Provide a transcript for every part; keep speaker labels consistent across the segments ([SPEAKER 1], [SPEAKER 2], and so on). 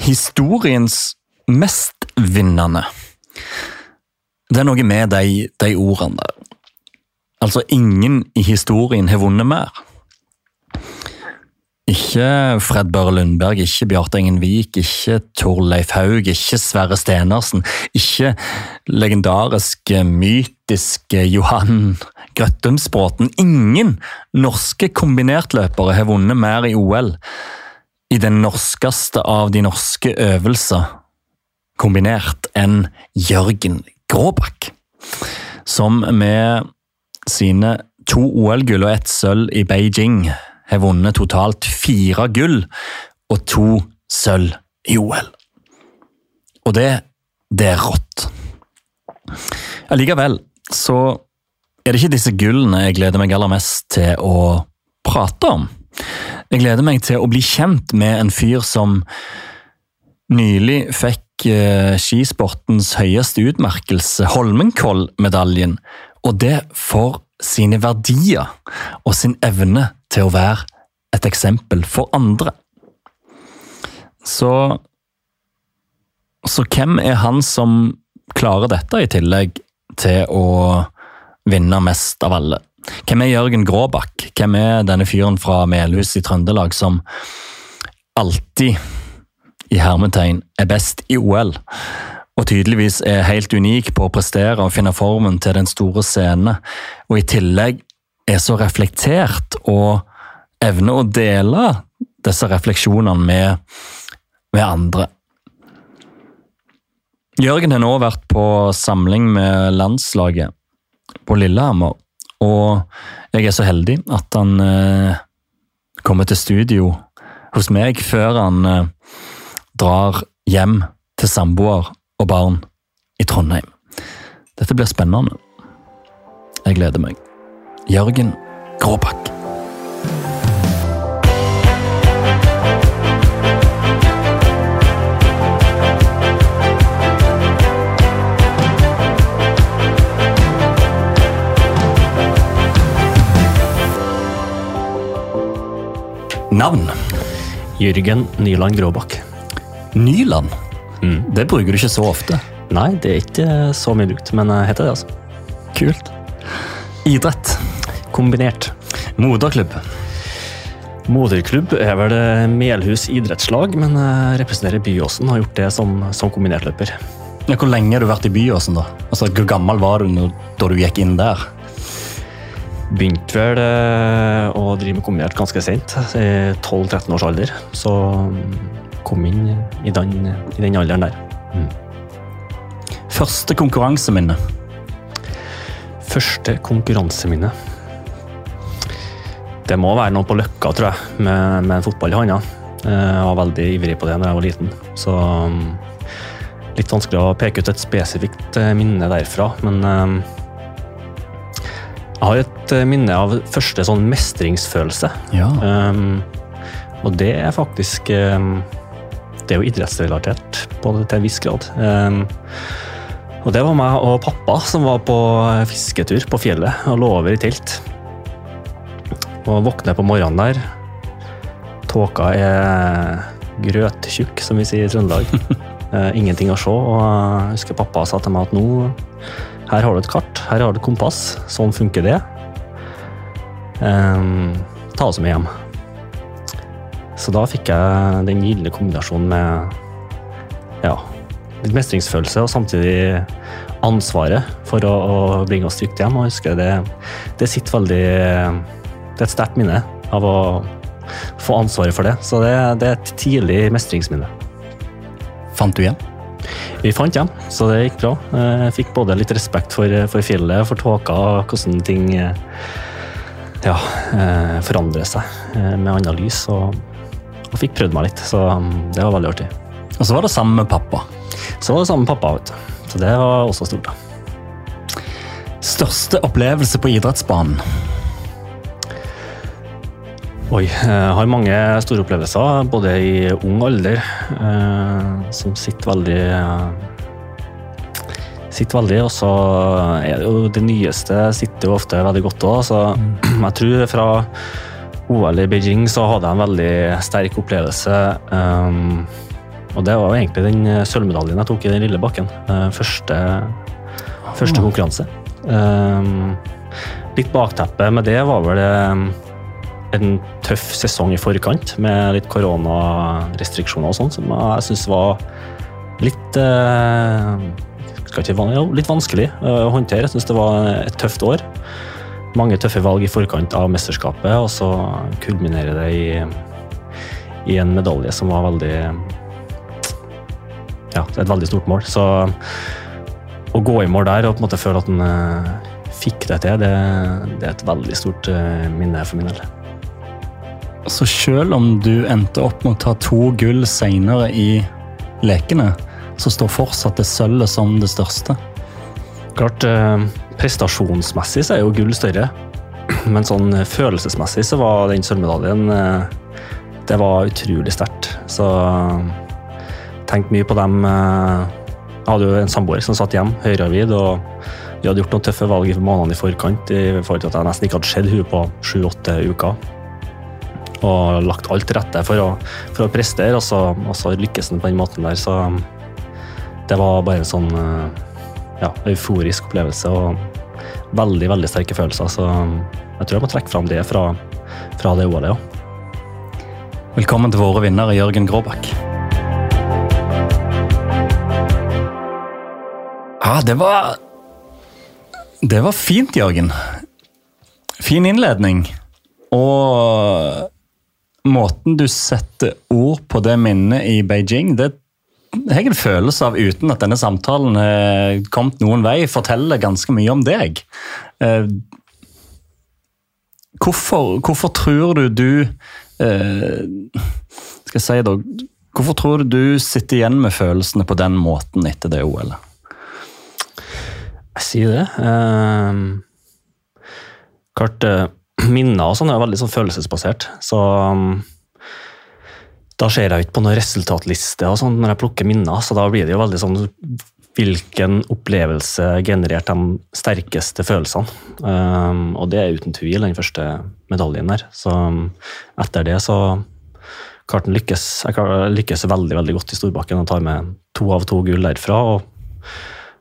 [SPEAKER 1] Historiens mestvinnende. Det er noe med de, de ordene der. Altså, ingen i historien har vunnet mer. Ikke Fred Børre Lundberg, ikke Bjarte Engen Vik, ikke Torleif Haug, ikke Sverre Stenersen, ikke legendariske, mytiske Johan Grøttumsbråten. Ingen norske kombinertløpere har vunnet mer i OL i den norskeste av de norske øvelser kombinert enn Jørgen Gråbakk, som med sine to OL-gull og ett sølv i Beijing har vunnet totalt fire gull og to sølv i OL. Og det, det er rått. Allikevel så er det ikke disse gullene jeg gleder meg aller mest til å prate om. Jeg gleder meg til å bli kjent med en fyr som nylig fikk eh, skisportens høyeste utmerkelse, Holmenkollmedaljen, og det for sine verdier og sin evne til å være et eksempel for andre. Så Så hvem er han som klarer dette, i tillegg til å vinne mest av alle? Hvem er Jørgen Gråbakk? Hvem er denne fyren fra Melhus i Trøndelag som alltid, i hermetegn, er best i OL? Og tydeligvis er helt unik på å prestere og finne formen til den store scene, og i tillegg er så reflektert og evner å dele disse refleksjonene med, med andre. Jørgen har nå vært på samling med landslaget på Lillehammer, og jeg er så heldig at han eh, kommer til studio hos meg før han eh, drar hjem til samboer og barn i Trondheim. Dette blir spennende. Jeg gleder meg. Jørgen Gråbakk. Navn?
[SPEAKER 2] Jørgen Nyland Gråbakk.
[SPEAKER 1] Nyland?
[SPEAKER 2] Mm.
[SPEAKER 1] Det bruker du ikke så ofte.
[SPEAKER 2] Nei, det er ikke så mye brukt, men jeg heter det, altså.
[SPEAKER 1] Kult. Idrett?
[SPEAKER 2] Kombinert.
[SPEAKER 1] Moderklubb?
[SPEAKER 2] Moderklubb er vel Melhus idrettslag, men representerer Byåsen og har gjort det som, som kombinertløper.
[SPEAKER 1] Hvor lenge har du vært i Byåsen, da? Altså, Hvor gammel var du da du gikk inn der?
[SPEAKER 2] Begynte vel eh, å drive med kombinert ganske sent, i 12-13 års alder. Så kom inn i den, i den alderen der.
[SPEAKER 1] Første konkurranseminne?
[SPEAKER 2] Første konkurranseminne. Det må være noe på Løkka, tror jeg, med, med en fotball i hånda. Jeg var veldig ivrig på det da jeg var liten, så um, litt vanskelig å peke ut et spesifikt eh, minne derfra, men jeg har et eh, minne av første sånn mestringsfølelse.
[SPEAKER 1] Ja.
[SPEAKER 2] Um, og det er faktisk um, Det er jo idrettsrelatert på, til en viss grad. Um, og det var meg og pappa som var på fisketur på fjellet og lå over i telt. Og våkner på morgenen der. Tåka er grøttjukk, som vi sier i Trøndelag. Eh, ingenting å se. Og jeg husker pappa sa til meg at nå her har du et kart, her har du et kompass. Sånn funker det. Um, ta oss med hjem. Så da fikk jeg den gylne kombinasjonen med ja, litt mestringsfølelse og samtidig ansvaret for å, å bringe oss trygt hjem. Og jeg husker det, det sitter veldig Det er et sterkt minne av å få ansvaret for det. Så det, det er et tidlig mestringsminne.
[SPEAKER 1] Fant du hjem?
[SPEAKER 2] Vi fant hjem, så det gikk bra. Jeg fikk både litt respekt for, for fjellet, for tåka, og hvordan ting ja, forandrer seg med annet lys. Og, og fikk prøvd meg litt, så det var veldig artig.
[SPEAKER 1] Og så var det sammen med pappa.
[SPEAKER 2] Så var det sammen med pappa, vet du. Så det var også stort. da.
[SPEAKER 1] Største opplevelse på idrettsbanen?
[SPEAKER 2] Oi, jeg har mange store opplevelser, både i ung alder, eh, som sitter veldig Sitter veldig, og så er det jo det nyeste sitter jo ofte veldig godt òg. Så jeg tror fra OL i Beijing så hadde jeg en veldig sterk opplevelse um, og det var jo egentlig den sølvmedaljen jeg tok i den lille bakken. Eh, første, første konkurranse. Um, litt bakteppe med det var vel um, en tøff sesong i forkant, med litt koronarestriksjoner og sånn, som jeg syns var litt uh, ikke, ja, litt vanskelig å håndtere. Jeg syns det var et tøft år. Mange tøffe valg i forkant av mesterskapet, og så kulminerer det i, i en medalje som var veldig Ja, et veldig stort mål. Så å gå i mål der og på en måte føle at en uh, fikk det til, det, det, er et veldig stort minne for min del.
[SPEAKER 1] Så selv om du endte opp med å ta to gull seinere i lekene, så står fortsatt det sølvet som det største?
[SPEAKER 2] Klart, uh, prestasjonsmessig så er jo gull større, men sånn følelsesmessig så var den sølvmedaljen Det var utrolig sterkt. Så tenk mye på dem jeg hadde jo en samboer som satt hjemme, høygravid, og vi hadde gjort noen tøffe valg i månedene i forkant i forhold til at jeg nesten ikke hadde sett henne på sju-åtte uker. Og lagt alt til rette for å, for å prestere, og så, og så lykkes han på den måten der. Så det var bare en sånn ja, euforisk opplevelse og veldig, veldig sterke følelser. Så jeg tror jeg må trekke fram det fra, fra det OL-et òg.
[SPEAKER 1] Velkommen til våre vinnere, Jørgen Gråbakk. Ja, det var Det var fint, Jørgen. Fin innledning. Og måten du setter ord på det minnet i Beijing, det har jeg en følelse av, uten at denne samtalen har kommet noen vei, forteller ganske mye om deg. Eh, hvorfor, hvorfor tror du du eh, Skal jeg si da Hvorfor tror du du sitter igjen med følelsene på den måten etter det OL-et?
[SPEAKER 2] Jeg sier det. Uh, klart, uh, minner og sånn er veldig sånn følelsesbasert. Så um, da ser jeg ikke på noen resultatliste og sånn når jeg plukker minner, så da blir det jo veldig sånn Hvilken opplevelse genererte de sterkeste følelsene? Um, og det er uten tvil den første medaljen der. Så um, etter det så karten lykkes. Jeg lykkes veldig veldig godt i Storbakken og tar med to av to gull derfra. og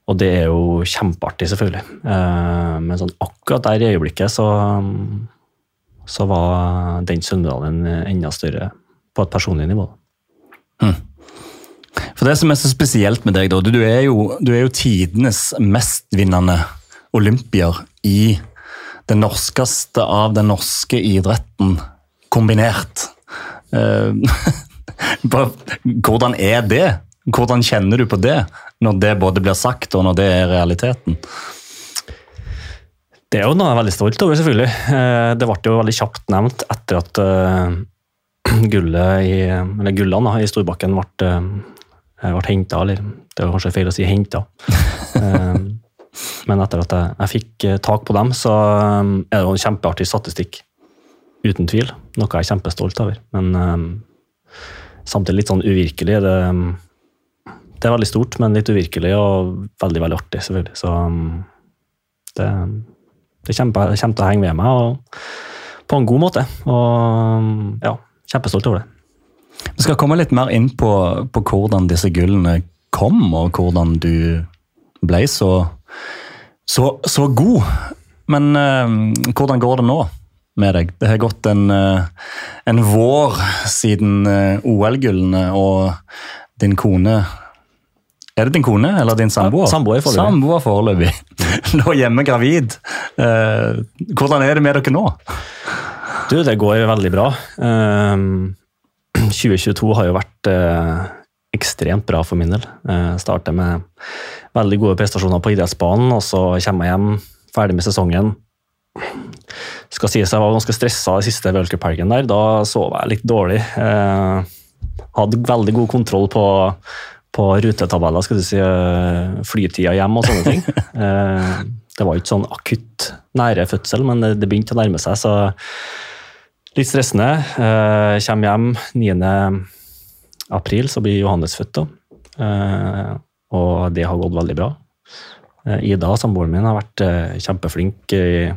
[SPEAKER 2] og det er jo kjempeartig, selvfølgelig. Eh, men sånn akkurat der i øyeblikket så, så var den sølvmedaljen enda større på et personlig nivå. Mm.
[SPEAKER 1] For det som er så spesielt med deg, da, du er jo, du er jo tidenes mestvinnende olympier i det norskeste av den norske idretten kombinert. Eh, hvordan er det? Hvordan kjenner du på det, når det både blir sagt og når det er realiteten?
[SPEAKER 2] Det er jo noe jeg er veldig stolt over, selvfølgelig. Eh, det ble jo veldig kjapt nevnt etter at uh, gullet i, eller gullene i Storbakken ble, uh, ble henta, eller det er kanskje feil å si henta. men etter at jeg, jeg, fikk tak på dem, så er det jo en kjempeartig statistikk. Uten tvil. Noe jeg er kjempestolt over. Men samtidig litt sånn uvirkelig. Det, det er veldig stort, men litt uvirkelig og veldig veldig artig, selvfølgelig. Så um, det, det kommer, kommer, til å henge ved meg og, på en god måte. Og um, ja, kjempestolt over det.
[SPEAKER 1] Vi skal komme litt mer inn på, på hvordan disse gullene kom, og hvordan du ble så, så, så god. Men uh, hvordan går det nå med deg? Det har gått en, uh, en vår siden uh, OL-gullene, og din kone er det din kone eller din samboer?
[SPEAKER 2] Ja, samboer foreløpig.
[SPEAKER 1] Samboer foreløpig. Nå hjemme gravid. Eh, hvordan er det med dere nå?
[SPEAKER 2] Du, det går veldig bra. Eh, 2022 har jo vært eh, ekstremt bra for min del. Uh, starter med veldig gode prestasjoner på idrettsbanen, og så kommer jeg hjem ferdig med sesongen. Skal sies jeg var ganske stressa den siste World Cup-helgen der. Da sov jeg litt dårlig. Eh, hadde veldig god kontroll på på rutetabeller, skal du si, eh, flytida hjem og sånne ting. Eh, det var ikke sånn akutt nære fødsel, men det, begynte å nærme seg, så litt stressende. Eh, kommer hjem 9. april, så blir Johannes født, da. Og det har gått veldig bra. Ida, samboeren min, har vært kjempeflink i,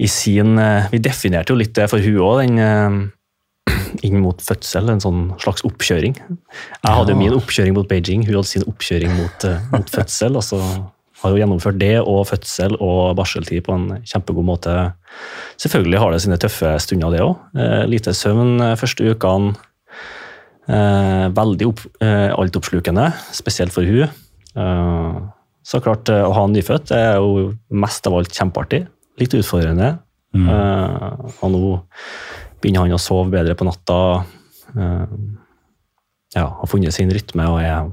[SPEAKER 2] i sin Vi definerte jo litt det for hun òg, den inn mot fødsel, en sånn slags oppkjøring. Jeg hadde jo min oppkjøring mot Beijing, hun hadde sin oppkjøring mot, eh, mot fødsel. og så har hun gjennomført det og fødsel og barseltid på en kjempegod måte. Selvfølgelig har det sine tøffe stunder, det òg. Eh, lite søvn eh, første ukene. Eh, veldig opp, eh, altoppslukende, spesielt for hun. Eh, så klart, eh, å ha en nyfødt er jo mest av alt kjempeartig. Litt utfordrende. Eh, og nå begynner han å sove bedre på natta. Eh, ja, har funnet sin rytme og er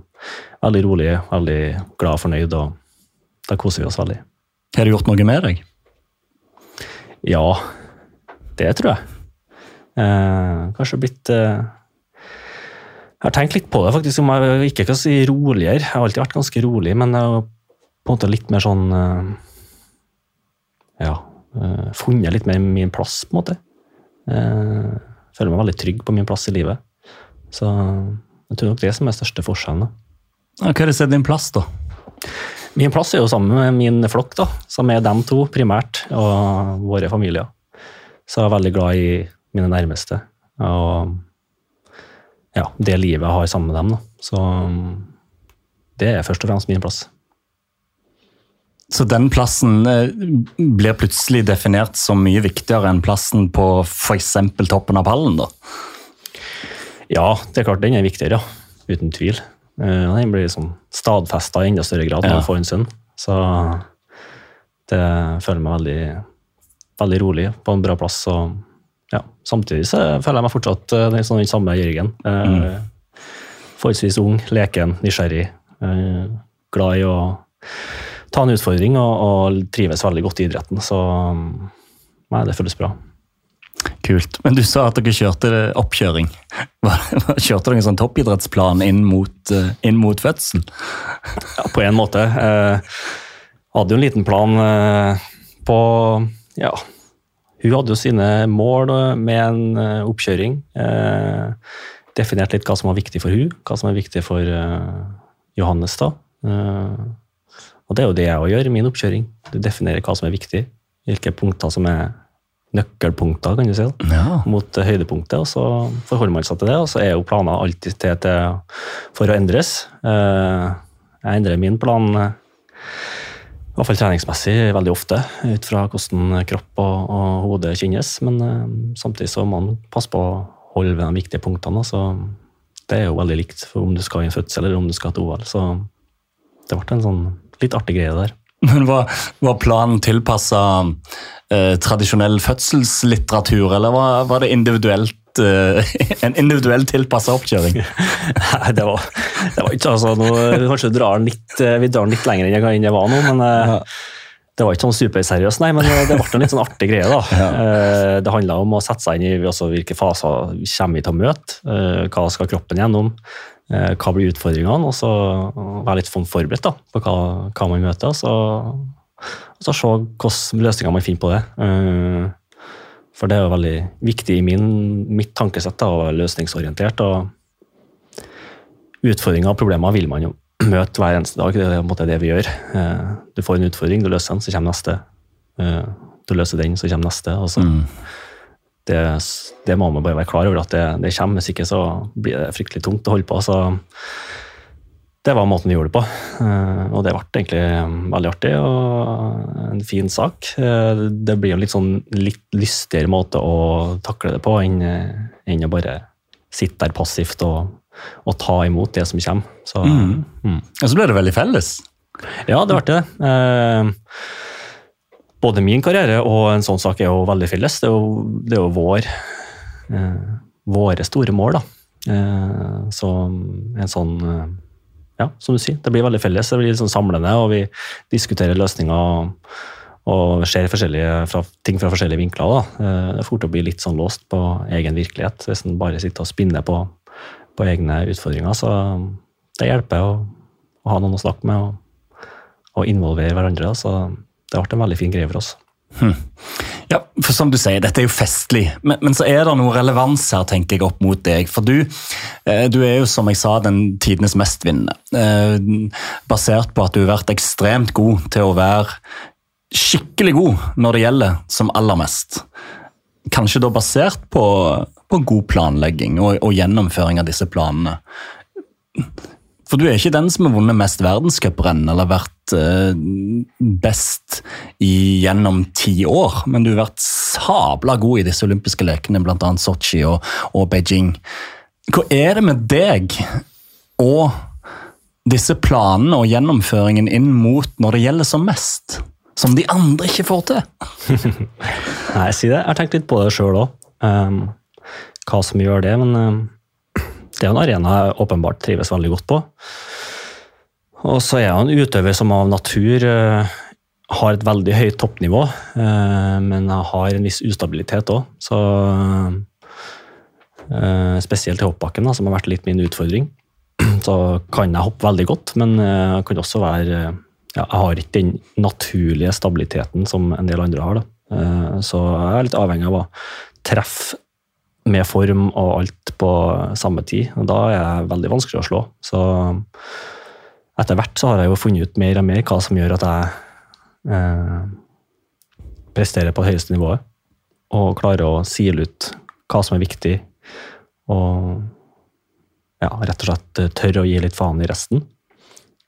[SPEAKER 2] veldig rolig, veldig glad og fornøyd. og Da koser vi oss veldig.
[SPEAKER 1] Har du gjort noe med deg?
[SPEAKER 2] Ja, det tror jeg. Eh, kanskje blitt eh, Jeg har tenkt litt på det, faktisk. om jeg Ikke kan si roligere. Jeg har alltid vært ganske rolig, men jeg har på en måte litt mer sånn eh, Ja. eh, funnet litt mer min plass, på en måte. Eh, føler meg veldig trygg på min plass i livet. Så jeg tror nok det som er største forskjellen.
[SPEAKER 1] Hva er det som er din plass, da?
[SPEAKER 2] Min plass er jo sammen med min flokk, da, som er dem to primært, og våre familier. Så jeg er veldig glad i mine nærmeste. Og ja, det livet jeg har sammen med dem. Da. Så det er først og fremst min plass.
[SPEAKER 1] Så den plassen eh, blir plutselig definert som mye viktigere enn plassen på f.eks. toppen av pallen, da?
[SPEAKER 2] Ja, det er klart den er viktigere, ja. Uten tvil. Eh, Den blir liksom stadfesta i enda større grad når
[SPEAKER 1] Ja.
[SPEAKER 2] man får en sønn. Så det føler meg veldig, veldig rolig på en bra plass. Og ja, samtidig så føler jeg meg fortsatt eh, den, sånn, den samme Jørgen. Mm. Forholdsvis ung, leken, nysgjerrig. Glad i å ta en utfordring og, og trives veldig godt i idretten. Så nei, det føles bra.
[SPEAKER 1] Kult. Men du sa at dere kjørte oppkjøring. Kjørte dere en sånn toppidrettsplan inn mot, eh, inn mot fødsel?
[SPEAKER 2] Ja, på en måte. Eh, hadde jo en liten plan eh, på Ja, hun hadde jo sine mål eh, med en eh, oppkjøring. Eh, definert litt hva som var viktig for hun, hva som er viktig for Johannes. da. Og det er jo det jeg gjør i min oppkjøring. Du definerer hva som er viktig. Hvilke punkter som er nøkkelpunkter, kan du si.
[SPEAKER 1] Ja.
[SPEAKER 2] mot høydepunktet, og så forholder man seg til det. Og så er jo planer alltid til, til for å endres. Eh, Jeg endrer min plan, eh, i hvert fall treningsmessig, veldig ofte, ut fra hvordan kropp og, og hode kjennes. Men eh, samtidig så må man passe på å holde ved de viktige punktene. Så det er jo veldig likt for om du skal i en fødsel eller om du skal til OL. Så det ble en sånn litt artig greie der.
[SPEAKER 1] Men var, var planen tilpassa eh, tradisjonell fødselslitteratur, eller var, var det individuelt eh, en individuell tilpassa oppkjøring?
[SPEAKER 2] Nei, det var, det var ikke altså, nå, Kanskje drar litt, eh, vi drar den litt lenger enn jeg- enn jeg var nå, men eh,
[SPEAKER 1] Ja.
[SPEAKER 2] det var ikke sånn superseriøst, nei, men det ble en litt sånn artig greie. da.
[SPEAKER 1] Ja.
[SPEAKER 2] Det handla om å sette seg inn i altså, hvilke faser vi kommer vi til å møte, hva skal kroppen gjennom, hva blir utfordringene, og så være litt sånn forberedt da, på hva, hva man møter, så, og så se hvilke løsninger man finner på det. Eh, For det er jo veldig viktig i min, mitt tankesett da, å være løsningsorientert. og Utfordringer og problemer vil man jo møte hver eneste dag. Det er på en måte det vi gjør. Eh, Du får en utfordring, du løser den, så kommer neste. Eh, Du løser den, så kommer neste. og så
[SPEAKER 1] Mm.
[SPEAKER 2] Det, det må man bare være klar over at det, det kommer, hvis ikke så blir det fryktelig tungt å holde på. så det var måten vi gjorde det på, Eh, og det ble egentlig veldig artig og en fin sak. Eh, Det blir jo litt sånn litt lystigere måte å takle det på enn enn å bare sitte der passivt og, og ta imot det som kommer. Så,
[SPEAKER 1] Mm.
[SPEAKER 2] mm.
[SPEAKER 1] Og så ble det veldig felles.
[SPEAKER 2] Ja, det ble det. Både min karriere og en sånn sak er jo veldig felles. Det er jo, det er jo vår, eh, våre store mål, da. Eh, så en sånn eh, Ja, som du sier, det blir veldig felles. Det blir litt sånn samlende, og vi diskuterer løsninger og, og ser fra, ting fra forskjellige vinkler. Da. Eh, det er fort å bli litt sånn låst på egen virkelighet hvis en bare sitter og spinner på, på egne utfordringer. Så det hjelper å, å ha noen å snakke med. og og involvere hverandre. Så det ble en veldig fin greie for oss.
[SPEAKER 1] Ja, for som du sier, dette er jo festlig, men, men så er det noe relevans her, tenker jeg, opp mot deg. For du, eh, du er jo, som jeg sa, den tidenes mestvinnende. Eh, basert på at du har vært ekstremt god til å være skikkelig god når det gjelder som aller mest. Kanskje da basert på, på god planlegging og, og gjennomføring av disse planene. For du er ikke den som har vunnet mest verdenscuprenn eller vært best i, gjennom ti år, men du har vært sabla god i disse olympiske lekene, bl.a. Sotsji og, og, Beijing. Hva er det med deg og disse planene og gjennomføringen inn mot når det gjelder som mest, som de andre ikke får til?
[SPEAKER 2] Nei, si det. Jeg har tenkt litt på det sjøl òg, um, hva som gjør det. men... Um det er en arena jeg åpenbart trives veldig godt på. Og så er en utøver som av natur uh, har et veldig høyt toppnivå, uh, men har en viss ustabilitet òg. Så uh, Spesielt i hoppbakken, som har vært litt min utfordring. Så kan jeg hoppe veldig godt, men jeg kan også være ja, Jeg har ikke den naturlige stabiliteten som en del andre har. Da. Så jeg er litt avhengig av å treffe med form og alt på samme tid. og Da er jeg veldig vanskelig å slå. Så etter hvert så har jeg jo funnet ut mer og mer hva som gjør at jeg eh, presterer på det høyeste nivået. Og klarer å sile ut hva som er viktig, og ja, rett og slett tørre å gi litt faen i resten.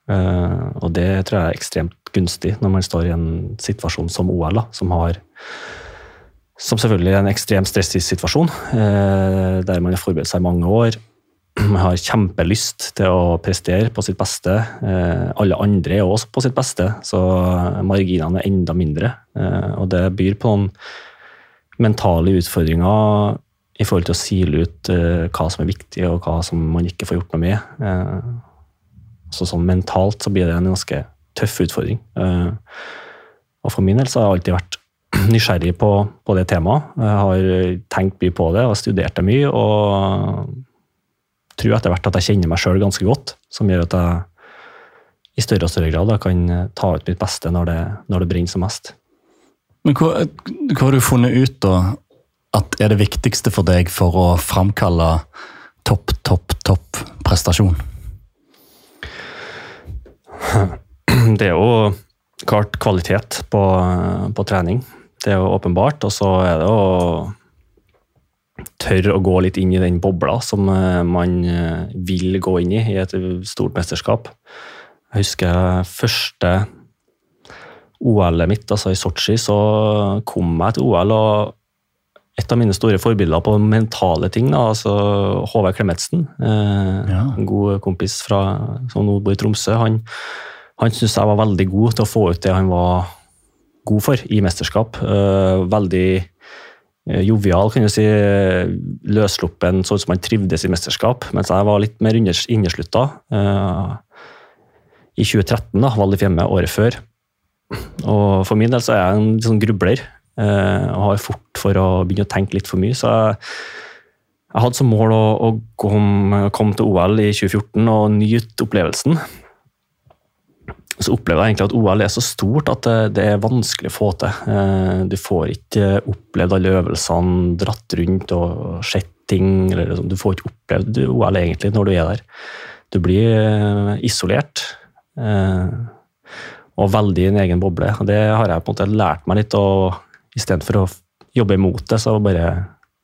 [SPEAKER 2] Eh, og det tror jeg er ekstremt gunstig når man står i en situasjon som OL, da, som har som selvfølgelig er en ekstremt stressituasjon, eh, der man har forberedt seg mange år. Har kjempelyst til å prestere på sitt beste. Eh, alle andre er også på sitt beste, så marginene er enda mindre. Eh, og det byr på noen mentale utfordringer i forhold til å sile ut hva som er viktig, og hva som man ikke får gjort noe med. Så sånn mentalt så blir det en ganske tøff utfordring. Og for min del så har jeg alltid vært nysgjerrig på, på, det temaet. Jeg har tenkt mye på det og studert det mye. Og tror etter hvert at jeg kjenner meg sjøl ganske godt, som gjør at jeg i større og større grad kan ta ut mitt beste når det, når det brenner som mest.
[SPEAKER 1] Men hva, hva, har du funnet ut da, at er det viktigste for deg for å framkalle topp, topp, topp prestasjon?
[SPEAKER 2] Det er jo klart kvalitet på, på trening. Det er jo åpenbart. Og så er det å tørre å gå litt inn i den bobla som eh, man eh, vil gå inn i i et stort mesterskap. Jeg husker første OL-et mitt, altså i Sotsji, så kom jeg til OL. og et av mine store forbilder på mentale ting, da, altså Håvard Klemetsen, eh, ja. en god kompis fra, som nå bor i Tromsø, han, han syntes jeg var veldig god til å få ut det han var god for i mesterskap. Eh, veldig jovial, kan du si. Løssluppen, sånn som han trivdes i mesterskap. Mens jeg var litt mer inneslutta. Eh, I 2013 da, valgte jeg hjemme året før. Og for min del så er jeg en sånn grubler. Og har fort for å begynne å tenke litt for mye. Så jeg, jeg hadde som mål å, å komme, komme til OL i 2014 og nyte opplevelsen så opplever jeg egentlig at OL er så stort at det er vanskelig å få til. Eh, du får ikke opplevd alle øvelsene, dratt rundt og sett ting. Liksom. Du får ikke opplevd OL egentlig når du er der. Du blir eh, isolert. Eh, og veldig i en egen boble. Det har jeg på en måte lært meg litt. og Istedenfor å jobbe imot det, så bare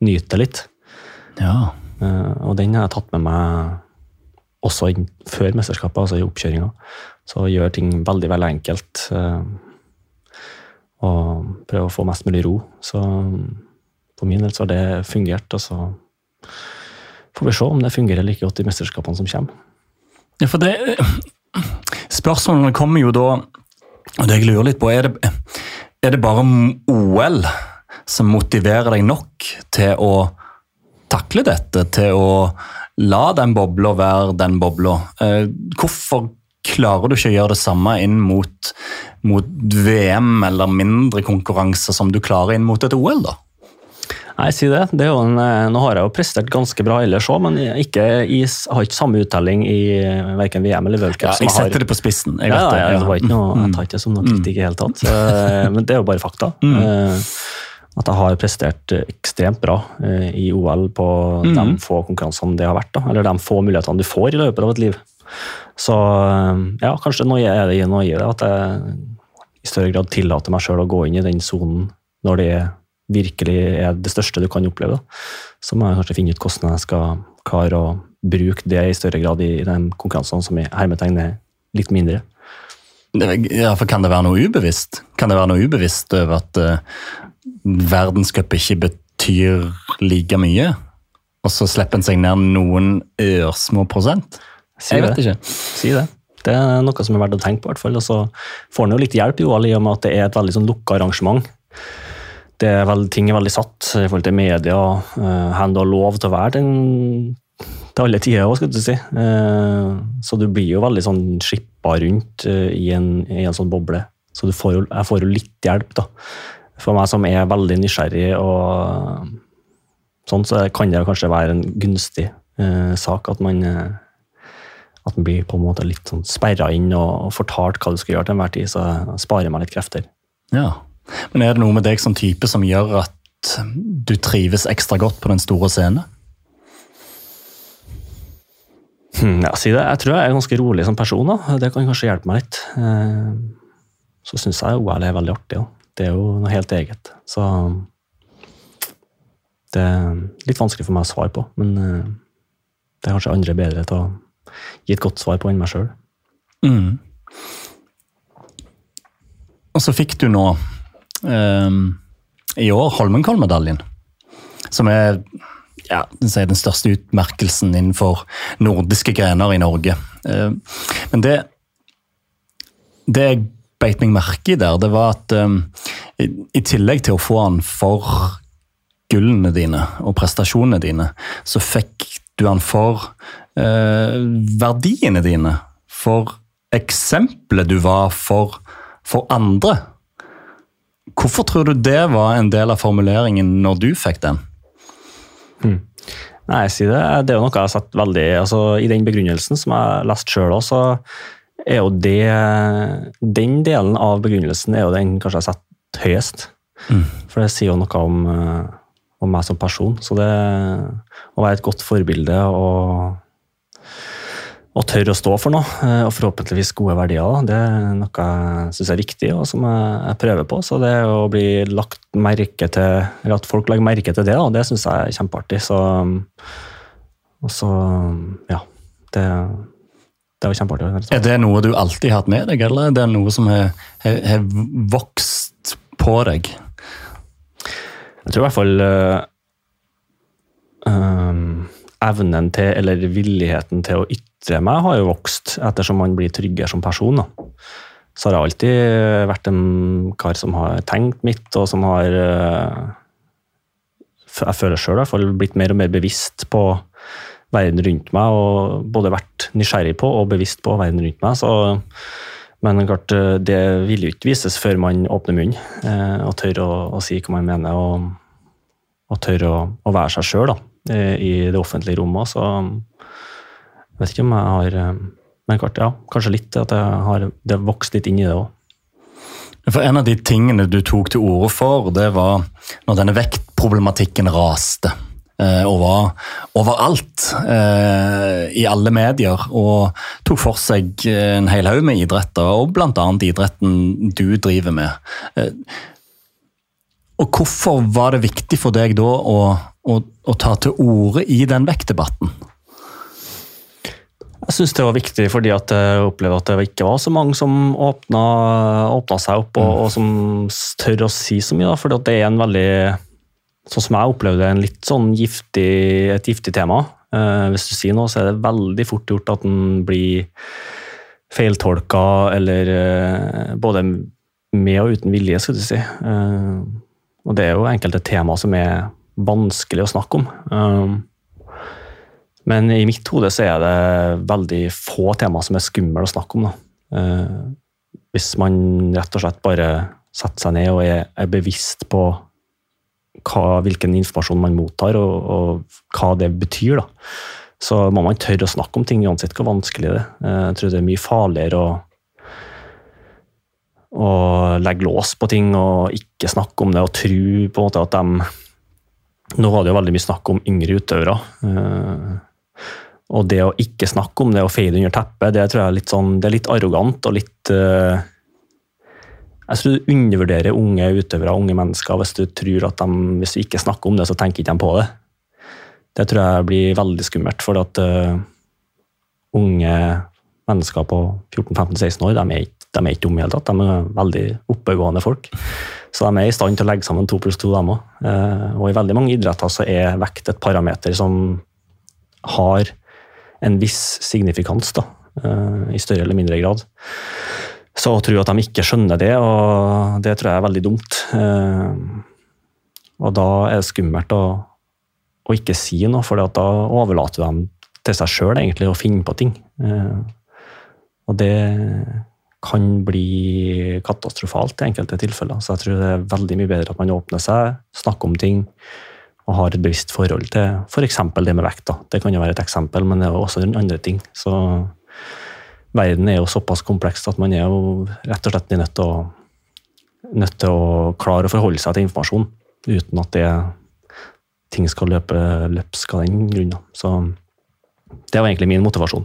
[SPEAKER 2] nyte det litt.
[SPEAKER 1] Ja.
[SPEAKER 2] Og den har jeg tatt med meg også før mesterskapet, altså i oppkjøringa. Så gjør ting veldig, veldig enkelt. Eh, og prøve å få mest mulig ro. Så for min del så har det fungert. Og så får vi se om det fungerer like godt i mesterskapene som kommer.
[SPEAKER 1] Ja, for det Spørsmålene kommer jo da, og det jeg lurer litt på, er det, er det bare OL som motiverer deg nok til å takle dette, til å la den bobla være den bobla? Eh, hvorfor klarer du ikke å gjøre det samme inn mot, mot VM eller mindre konkurranser som du klarer inn mot et OL? da?
[SPEAKER 2] Nei, si det. det en, eh, nå har jeg jo prestert ganske bra ellers òg, men ikke i, har ikke samme uttelling i verken VM eller World Cup.
[SPEAKER 1] Ja, jeg setter det på spissen.
[SPEAKER 2] Jeg, ja, det, ja. det noe, jeg tar ikke det som noe kritikk i det hele tatt. Eh, men det er jo bare fakta. Mm. Eh, at jeg har prestert ekstremt bra i OL på mm. de få konkurransene det har vært. Da. Eller de få mulighetene du får i løpet av et liv. Så ja, kanskje noe er det noe i det, at jeg i større grad tillater meg sjøl å gå inn i den sonen når det virkelig er det største du kan oppleve, da, så må jeg kanskje finne ut hvordan jeg skal klare å bruke det i større grad i de konkurransene som i hermetegn er litt mindre.
[SPEAKER 1] Ja, for Kan det være noe ubevisst? Kan det være noe ubevisst over at uh, verdenscup ikke betyr like mye? Og så slipper en seg ned noen ørsmå prosent?
[SPEAKER 2] Si jeg vet det. ikke. Si det. Det er noe som er verdt å tenke på. hvert fall. Og så får en jo litt hjelp Joal, i og med at det er et veldig sånn lukka arrangement. Det er veld, ting er veldig satt i forhold til media. Uh, du har lov til å være den til alle tider òg, skal du si. Uh, så du blir jo veldig sånn skippa rundt uh, i, en, i, en, sånn boble. Så får jo, jeg får jo litt hjelp, da. For meg som er veldig nysgjerrig og sånn, så kan det kanskje være en gunstig uh, sak at man at man blir på en måte litt sånn sperra inn og fortalt hva du skal gjøre til enhver tid, så sparer meg litt krefter.
[SPEAKER 1] Ja, Men er det noe med deg som type som gjør at du trives ekstra godt på den store scenen?
[SPEAKER 2] Hmm, ja, si det. Jeg tror jeg er ganske rolig som person. Da. Det kan kanskje hjelpe meg litt. Eh, så syns jeg OL er veldig artig. Da. Det er jo noe helt eget. Så det er litt vanskelig for meg å svare på, men eh, det er kanskje andre bedre til å gi et godt svar på enn meg sjøl. Mm.
[SPEAKER 1] Og så fikk du nå um, i år Holmenkollmedaljen, som er ja, den største utmerkelsen innenfor nordiske grener i Norge. Uh, men det, det jeg beit meg merke i der, det var at um, i, i, tillegg til å få han for gullene dine og prestasjonene dine, så fikk du han for uh, verdiene dine. For eksempelet du var for, for andre. Hvorfor tror du det var en del av formuleringen når du fikk den?
[SPEAKER 2] Hmm. Nei, si det. Det er jo noe jeg har sett veldig altså, I den begrunnelsen som jeg har lest sjøl òg, så er jo det Den delen av begrunnelsen er jo den kanskje jeg har sett høyest. Mm. For det sier jo noe om, eh, om, meg som person. Så det å være et godt forbilde og og tørre å stå for noe, eh, og forhåpentligvis gode verdier. Det er noe jeg syns er viktig, og som jeg prøver på. Så det å bli lagt merke til, eller at folk legger merke til det, det syns jeg er kjempeartig. Så, og så ja. Det, det var kjempeartig.
[SPEAKER 1] Er det noe du alltid har hatt med deg, eller er det noe som har, har, har vokst på deg?
[SPEAKER 2] Jeg tror i hvert fall um, evnen til, eller villigheten til å ytre meg, har jo vokst ettersom man blir tryggere som person. Da. Så har jeg alltid vært en kar som har tenkt mitt, og som har eh, Jeg føler sjøl i hvert fall blitt mer og mer bevisst på verden rundt meg, og både vært nysgjerrig på og bevisst på verden rundt meg. Så, men klart, eh, det vil jo ikke vises før man åpner munnen eh, og tør å, å, si hva man mener, og, og tør å, å være seg sjøl i det offentlige rommet. Så jeg vet ikke om jeg har eh, Men klart, ja, kanskje litt at jeg har det vokst litt inn i det òg.
[SPEAKER 1] For En av de tingene du tok til orde for, det var når denne vektproblematikken raste. Eh, og var overalt eh, i alle medier. Og tok for seg en hel haug med idretter, og bl.a. idretten du driver med. Eh, og hvorfor var det viktig for deg da å, å, å ta til orde i den vektdebatten?
[SPEAKER 2] Jeg syns det var viktig fordi at jeg opplever at det ikke var så mange som åpna, åpna seg opp, og, og, som tør å si så mye. For det er en veldig, sånn som jeg opplevde det, litt sånn giftig, et giftig tema. Eh, hvis du sier noe, så er det veldig fort gjort at den blir feiltolka, eller eh, både med og uten vilje, skal du si. Eh, og det er jo enkelte tema som er vanskelig å snakke om. Um, men i mitt hode så er det veldig få tema som er skumle å snakke om. Uh, hvis man rett og slett bare setter seg ned og er, er bevisst på hva, hvilken informasjon man mottar, og, og, hva det betyr, da. så må man tørre å snakke om ting, uansett hvor vanskelig det er. Jeg tror det er mye farligere å å legge lås på ting og ikke snakke om det og tro på en måte at de Nå var det jo veldig mye snakk om yngre utøvere. Eh, og det å ikke snakke om det og feie det under teppet, det tror jeg er litt, sånn, det er litt arrogant og litt uh, jeg tror du undervurderer unge utøvere unge mennesker hvis du tror at de, hvis du ikke snakker om det, så tenker ikke de på det. Det tror jeg blir veldig skummelt. For at uh, unge mennesker på 14-15-16 år de er, ikke, de er ikke dumme i hele tatt. De er veldig oppegående folk. Så de er i stand til å legge sammen to pluss to, dem òg. Uh, og i veldig mange idretter så er vekt et parameter som har en viss signifikans, da, uh, i større eller mindre grad. Så å tro at de ikke skjønner det, og det tror jeg er veldig dumt. Uh, og da er det skummelt å, å ikke si noe, for da overlater dem til seg sjøl å finne på ting. Uh, og det kan bli katastrofalt i enkelte tilfeller. Så jeg tror det er veldig mye bedre at man åpner seg, snakker om ting og har et bevisst forhold til f.eks. For det med vekt. Da. Det kan jo være et eksempel, men det er også andre ting. Så verden er jo såpass kompleks at man er jo rett og slett nødt til å, nødt til å klare å forholde seg til informasjon uten at det, ting skal løpe løpsk av den grunn. Så det var egentlig min motivasjon.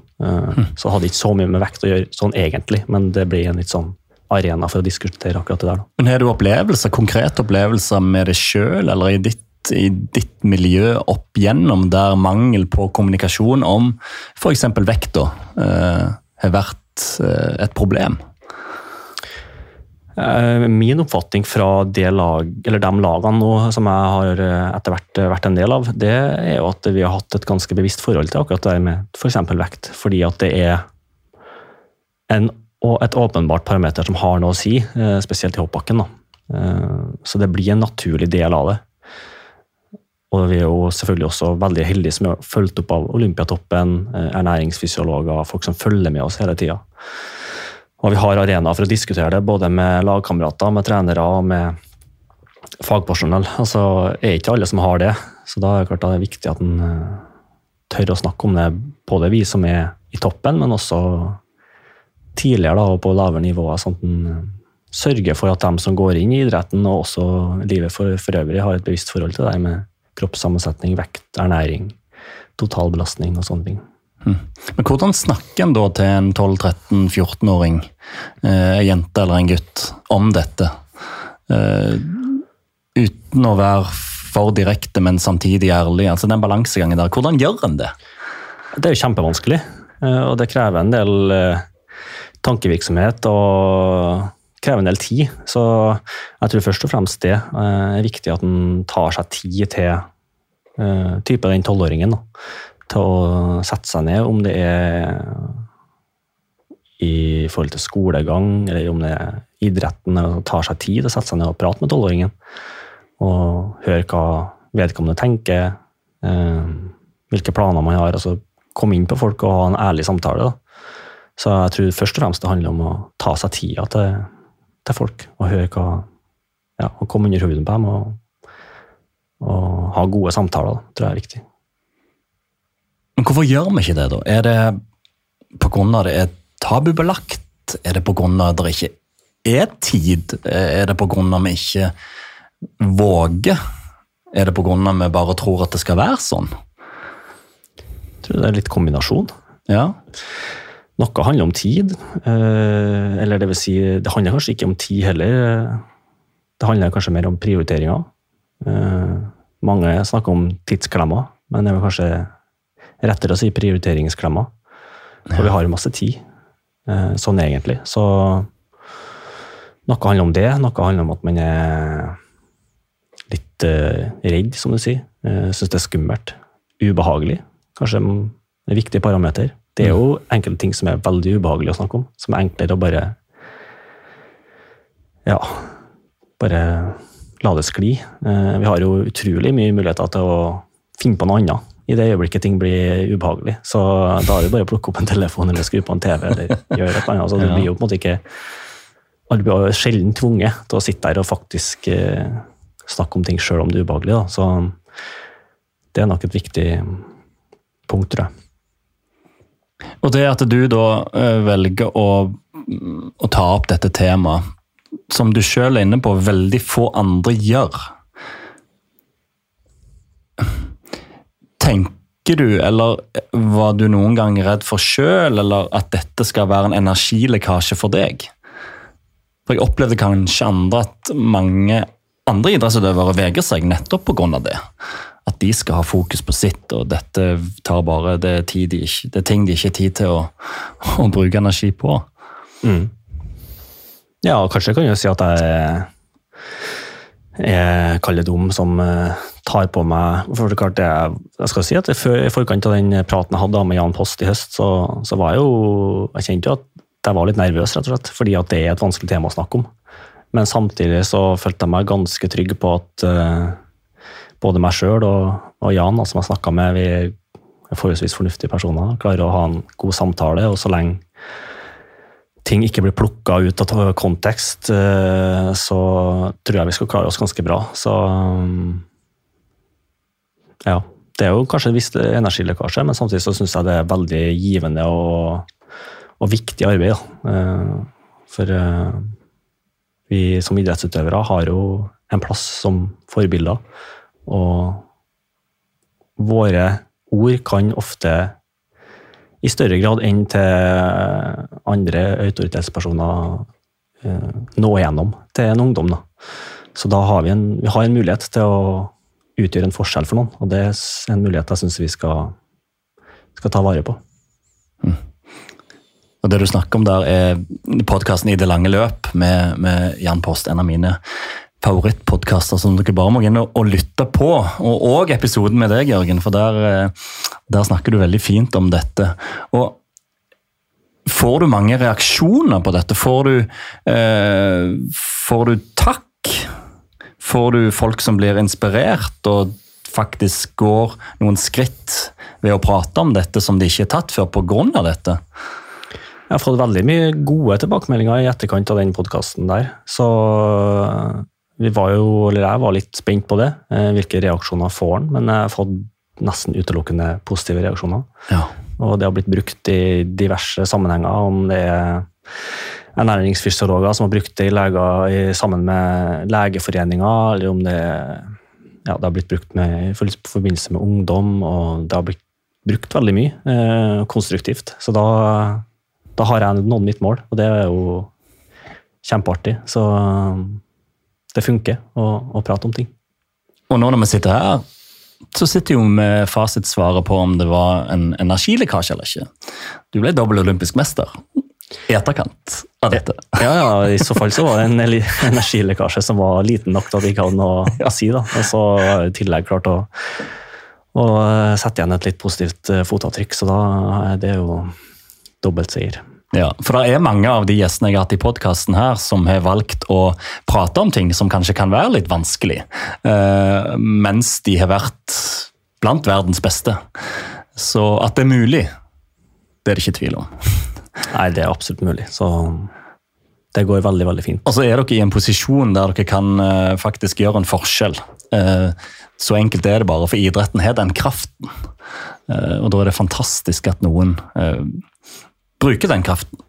[SPEAKER 2] Så det hadde ikke så mye med vekt å gjøre sånn egentlig, men det blir en litt sånn arena for å diskutere akkurat det der. Da.
[SPEAKER 1] Men Har du opplevelser, konkrete opplevelser med deg sjøl eller i ditt, i ditt, miljø opp gjennom der mangel på kommunikasjon om f.eks. vekt da, uh, har vært uh, et problem?
[SPEAKER 2] Eh, min oppfatning fra lag, de lagene nå, som jeg har eh, etter hvert vært en del av, det er jo at vi har hatt et ganske bevisst forhold til akkurat det med f.eks. For vekt. Fordi at det er en, et åpenbart parameter som har noe å si, eh, spesielt i hoppbakken. Så det blir en naturlig del av det. Og vi er jo selvfølgelig også veldig heldige som er fulgt opp av Olympiatoppen, ernæringsfysiologer, folk som følger med oss hele tida. Og vi har arenaer for å diskutere det, både med lagkamerater, med trenere og med fagpersonell. Altså, er ikke alle som har det, så da er det klart det er viktig at en eh, tør å snakke om det, både vi som er i toppen, men også tidligere da, og på lavere nivåer. sånn at en eh, sørger for at de som går inn i idretten, og også livet for, for øvrig, har et bevisst forhold til det med kroppssammensetning, vekt, ernæring, totalbelastning og sånne ting.
[SPEAKER 1] Hm. Men hvordan snakker en da til en 12-13-14-åring, ei en jente eller en gutt, om dette? Uh, uten å være for direkte, men samtidig ærlig. altså Den balansegangen der, hvordan gjør en det?
[SPEAKER 2] Det er jo kjempevanskelig, uh, og det krever en del tankevirksomhet og krever en del tid. Så jeg tror først og fremst det er viktig at en tar seg tid til type den tolvåringen til å sette seg ned, om det er i forhold til skolegang, eller om det er idretten, eller tar seg tid til å sette seg ned og prate med tolvåringen. Og høre hva vedkommende tenker, uh, hvilke planer man har. altså Komme inn på folk og ha en ærlig samtale. Da. Så jeg tror først og fremst det handler om å ta seg tida til, til folk, og høre hva ja, og komme under huden på dem og, og ha gode samtaler. Da, tror jeg er viktig.
[SPEAKER 1] Men hvorfor gjør vi ikke det, da? Er det pga. det er tabubelagt? Er det pga. det ikke er tid? Er det pga. vi ikke våger? Er det pga. vi bare tror at det skal være sånn?
[SPEAKER 2] Jeg tror det er litt kombinasjon.
[SPEAKER 1] Ja.
[SPEAKER 2] Noe handler om tid. Eh, eller det vil si, det handler kanskje ikke om tid heller. Det handler kanskje mer om prioriteringer. Eh, mange snakker om tidsklemmer, men det er vel kanskje rettere å si prioriteringsklemmer. For vi har masse tid, eh, sånn egentlig. Så noe handler om det, noe handler om at man er litt redd, som du sier. Syns det er skummelt. Ubehagelig. Kanskje en viktig parameter. Det er jo mm. enkelte ting som er veldig ubehagelig å snakke om, som er enklere å bare Ja, bare la det skli. Uh, vi har jo utrolig mye muligheter til å finne på noe annet i det øyeblikket ting blir ubehagelig. Så da er det bare å plukke opp en telefon eller skru på en TV. eller gjøre et eller annet. Så du blir jo på en måte ikke Alle blir sjelden tvunget til å sitte der og faktisk eh, snakke om ting sjøl om det er ubehagelig. Da. Så det er nok et viktig punkt, tror jeg.
[SPEAKER 1] Og det at du da eh, velger å, å ta opp dette temaet, som du sjøl er inne på, veldig få andre gjør Tenker du, eller var du noen gang redd for sjøl, eller at dette skal være en energilekkasje for deg? For jeg opplevde kanskje andre at mange andre idrettsutøvere vegrer seg nettopp pga. det. At de skal ha fokus på sitt, og dette tar bare det er, tid de ikke, det er ting de ikke har tid til å, å bruke energi på.
[SPEAKER 2] Mm. Ja, kanskje kan jo si at jeg jeg kaller dum som eh, tar på meg for det er klart det, Jeg skal si at jeg, I forkant av den praten jeg hadde med Jan Post i høst, så, så var jeg jo Jeg kjente jo at jeg var litt nervøs, rett og slett, fordi at det er et vanskelig tema å snakke om. Men samtidig så følte jeg meg ganske trygg på at uh, både meg sjøl og, og, Jan, som jeg snakka med, vi er forholdsvis fornuftige personer, klarer å ha en god samtale. Og så lenge ting ikke blir plukka ut av kontekst, uh, så tror jeg vi skal klare oss ganske bra. Så um, ja. Det er jo kanskje en viss energilekkasje, men samtidig så syns jeg det er veldig givende og, og viktig arbeid. Da. for vi som idrettsutøvere har jo en plass som forbilder. Og våre ord kan ofte i større grad enn til andre autoritetspersoner eh, nå igjennom til en ungdom. Da. Så da har vi, en, vi har en mulighet til å utgjøre en forskjell for noen, og det er en mulighet jeg syns vi skal, skal, ta vare på. Mm.
[SPEAKER 1] Og Det du snakker om der, er podkasten I det lange løp med, med Jan Post, en av mine favorittpodkaster som dere bare må inn og, lytte på. Og, òg episoden med deg, Jørgen, for der, eh, der, snakker du veldig fint om dette. Og Får du mange reaksjoner på dette? Får du, eh, får du takk? Får du folk som blir inspirert og faktisk går noen skritt ved å prate om dette som de ikke er tatt før pga. dette?
[SPEAKER 2] Jeg har fått veldig mye gode tilbakemeldinger i etterkant av den podkasten der. Så vi var jo, eller jeg var litt spent på det, eh, hvilke reaksjoner får han. Men jeg har fått nesten utelukkende positive reaksjoner.
[SPEAKER 1] Ja.
[SPEAKER 2] Og det har blitt brukt i diverse sammenhenger. Om det er ernæringsfysiologer som har brukt det i leger sammen med Legeforeninga, eller om det, ja, det har blitt brukt med, i forbindelse med ungdom. Og det har blitt brukt veldig mye eh, konstruktivt. Så da da har jeg nådd mitt mål, og det er jo kjempeartig. Så det funker å, å prate om ting.
[SPEAKER 1] Og nå når vi sitter her, så sitter jo med fasitsvaret på om det var en energilekkasje eller ikke. Du ble dobbel olympisk mester i etterkant av dette.
[SPEAKER 2] Ja, ja, i så fall så var det en energilekkasje som var liten nok til at det ikke hadde noe å si. da. Og så i tillegg klart å, å sette igjen et litt positivt eh, fotavtrykk, så da er det jo dobbeltseier.
[SPEAKER 1] Ja, for det er mange av de gjestene jeg har hatt i podkasten her, som har valgt å prate om ting som kanskje kan være litt vanskelig, uh, mens de har vært blant verdens beste. Så at det er mulig, det er det ikke tvil om.
[SPEAKER 2] Nei, det er absolutt mulig. Så det går veldig, veldig fint.
[SPEAKER 1] Og så er dere i en posisjon der dere kan uh, faktisk gjøre en forskjell. Uh, så enkelt er det bare, for idretten har den kraften. og da er det fantastisk at noen bruke den kraften.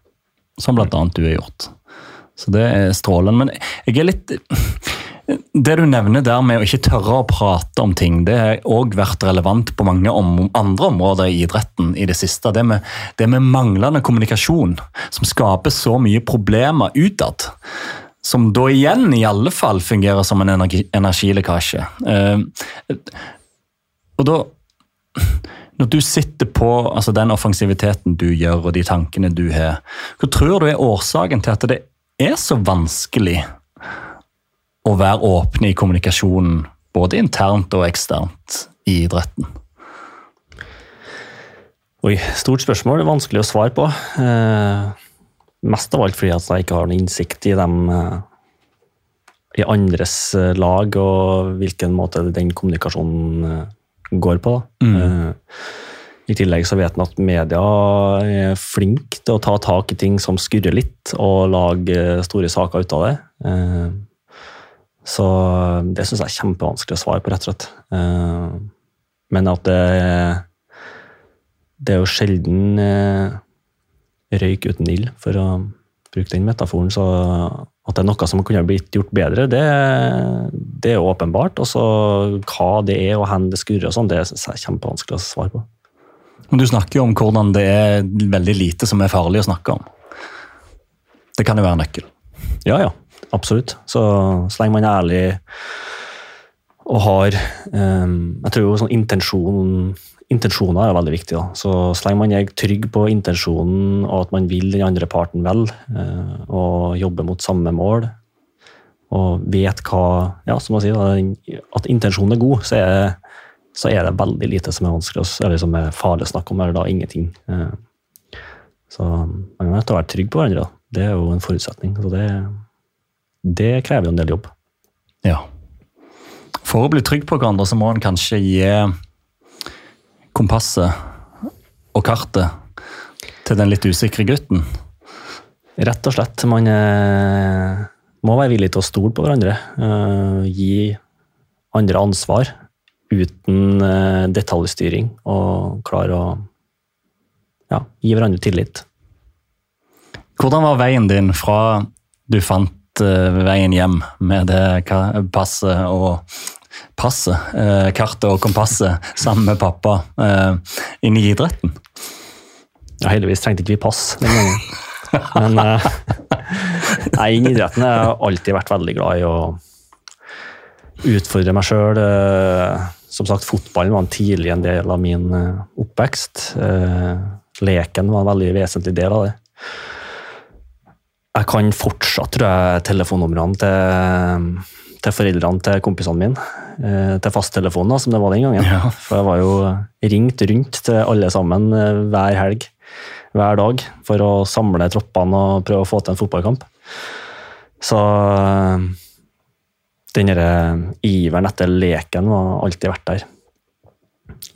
[SPEAKER 1] Som bl.a. du har gjort. Så det er strålende. Men jeg er litt Det du nevner der med å ikke tørre å prate om ting, det har òg vært relevant på mange om, andre områder i idretten i det siste. Det med, det med manglende kommunikasjon, som skaper så mye problemer utad. Som da igjen i alle fall fungerer som en energi, energilekkasje. Eh, og da når du sitter på altså den offensiviteten du gjør, og de tankene du har, hva tror du er årsaken til at det er så vanskelig å være åpne i kommunikasjonen, både internt og eksternt, i idretten?
[SPEAKER 2] Oi, stort spørsmål. Vanskelig å svare på. Eh, mest av alt fordi at jeg ikke har noen innsikt i dem eh, i andres eh, lag, og hvilken måte den kommunikasjonen eh, går på. Mm. Uh, I tillegg så vet en at media er flink til å ta tak i ting som skurrer litt, og lage store saker ut av det. Uh, så det syns jeg er kjempevanskelig å svare på, rett og slett. Uh, men at det, det er jo sjelden røyk uten ild, for å bruke den metaforen. Så at det er noe som kunne blitt gjort bedre, det, det er åpenbart. Og så hva det er og hvor det skurrer, og sånn, det er kjempevanskelig å svare på.
[SPEAKER 1] Men Du snakker jo om hvordan det er veldig lite som er farlig å snakke om. Det kan jo være nøkkel.
[SPEAKER 2] Ja, ja. Absolutt. Så, så lenge man er ærlig og har um, Jeg tror jo sånn intensjon Intensjoner er veldig viktig. da. Så, så lenge man er trygg på intensjonen og at man vil den andre parten vel, uh, og jobber mot samme mål, og vet hva Ja, som man sier, at intensjonen er god, så er, så er, det veldig lite som er vanskelig, eller som er farlig å snakke om, eller da ingenting. Uh, så man er nødt til å være trygg på hverandre. Da. Det er jo en forutsetning. Så det, det krever jo en del jobb.
[SPEAKER 1] Ja. For å bli trygg på hverandre, så må en kanskje gi kompasset og kartet til den litt usikre gutten?
[SPEAKER 2] Rett og slett. Man eh, må være villig til å stole på hverandre. Eh, gi andre ansvar uten eh, detaljstyring, og klare å ja, gi hverandre tillit.
[SPEAKER 1] Hvordan var veien din fra du fant veien hjem med det passet og passet, eh, kartet og kompasset sammen med pappa eh, inn i idretten?
[SPEAKER 2] Ja, heldigvis trengte ikke vi pass den gangen. Men eh, nei, inn i idretten har jeg alltid vært veldig glad i å utfordre meg sjøl. Som sagt, fotballen var en tidlig en del av min oppvekst. Leken var en veldig vesentlig del av det. Jeg kan fortsatt, tror jeg, telefonnumrene til til foreldrene til kompisene mine. Eh, til fasttelefonen, som det var den gangen. Ja. For jeg var jo ringt rundt til alle sammen eh, hver helg, hver dag, for å samle troppene og prøve å få til en fotballkamp. Så eh, den iveren etter leken var alltid vært der.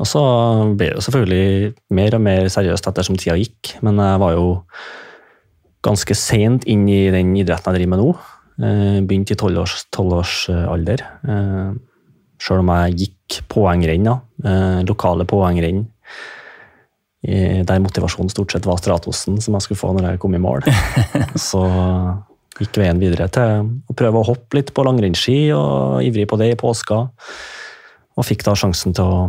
[SPEAKER 2] Og så ble det selvfølgelig mer og mer seriøst ettersom tida gikk, men jeg var jo ganske seint inn i den idretten jeg driver med nå. Eh, begynte i tolvårsalder. Eh, Sjøl om jeg gikk poengrenn, eh, lokale poengrenn, der motivasjonen stort sett var Stratosen som jeg skulle få når jeg kom i mål. Så gikk veien videre til å prøve å hoppe litt på langrennsski, og ivrig på det i påska. Og fikk da sjansen til å,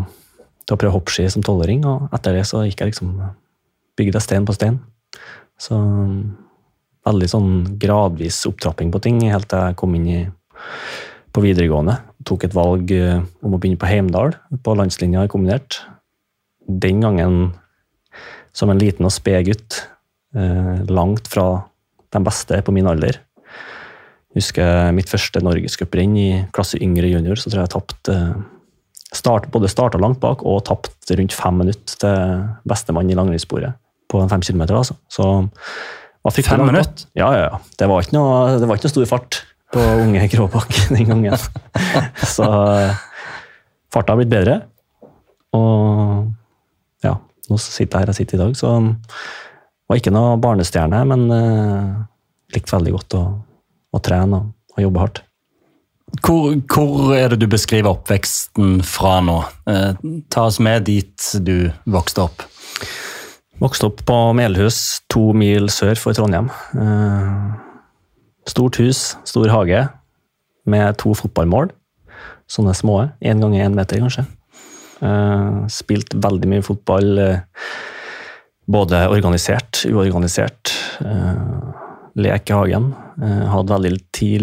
[SPEAKER 2] til å prøve hoppski som tolvåring, og etter det så gikk jeg liksom bygde stein på stein. Så veldig sånn gradvis opptrapping på ting helt til jeg kom inn i, på videregående. Tok et valg eh, om å begynne på Heimdal, på landslinja i kombinert. Den gangen som en liten og sped gutt, eh, langt fra de beste på min alder. Jeg husker mitt første norgescuprenn i klasse yngre junior, så tror jeg jeg tapte start, både starta langt bak og tapte rundt fem minutter til bestemann i langrennssporet på en fem kilometer. Altså. Så
[SPEAKER 1] Fem minutter?
[SPEAKER 2] Ja, ja, ja. Det var, ikke noe, det var ikke noe stor fart på unge Gråbakk den gangen. Så farta har blitt bedre. Og ja, nå sitter jeg her jeg sitter i dag, så var ikke noe barnestjerne, men uh, likte veldig godt å, å trene og, og, jobbe hardt.
[SPEAKER 1] Hvor, hvor, er det du beskriver oppveksten fra nå? Eh, ta oss med dit du vokste opp.
[SPEAKER 2] Vokste opp på Melhus, to mil sør for Trondheim. Eh, stort hus, stor hage, med to fotballmål. Sånne små. Én ganger én meter, kanskje. Eh, spilt veldig mye fotball. Eh, både organisert, uorganisert. Lek i hagen. Hadde veldig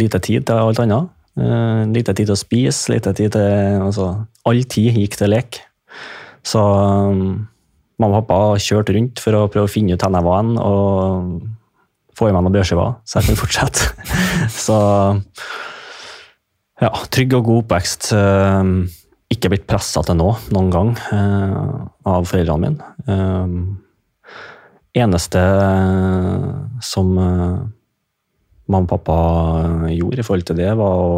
[SPEAKER 2] lite tid til alt annet. Lite tid til å spise, lite tid til altså, All tid gikk til lek. Så Mamma og pappa kjørte rundt for å prøve å finne ut hvor jeg var og få i meg noen brødskiver, så jeg kunne fortsette. så ja, trygg og god oppvekst. Eh, ikke blitt pressa til nå, noen gang, eh, av foreldrene mine. Eh, eneste som mamma og pappa gjorde i forhold til det, var å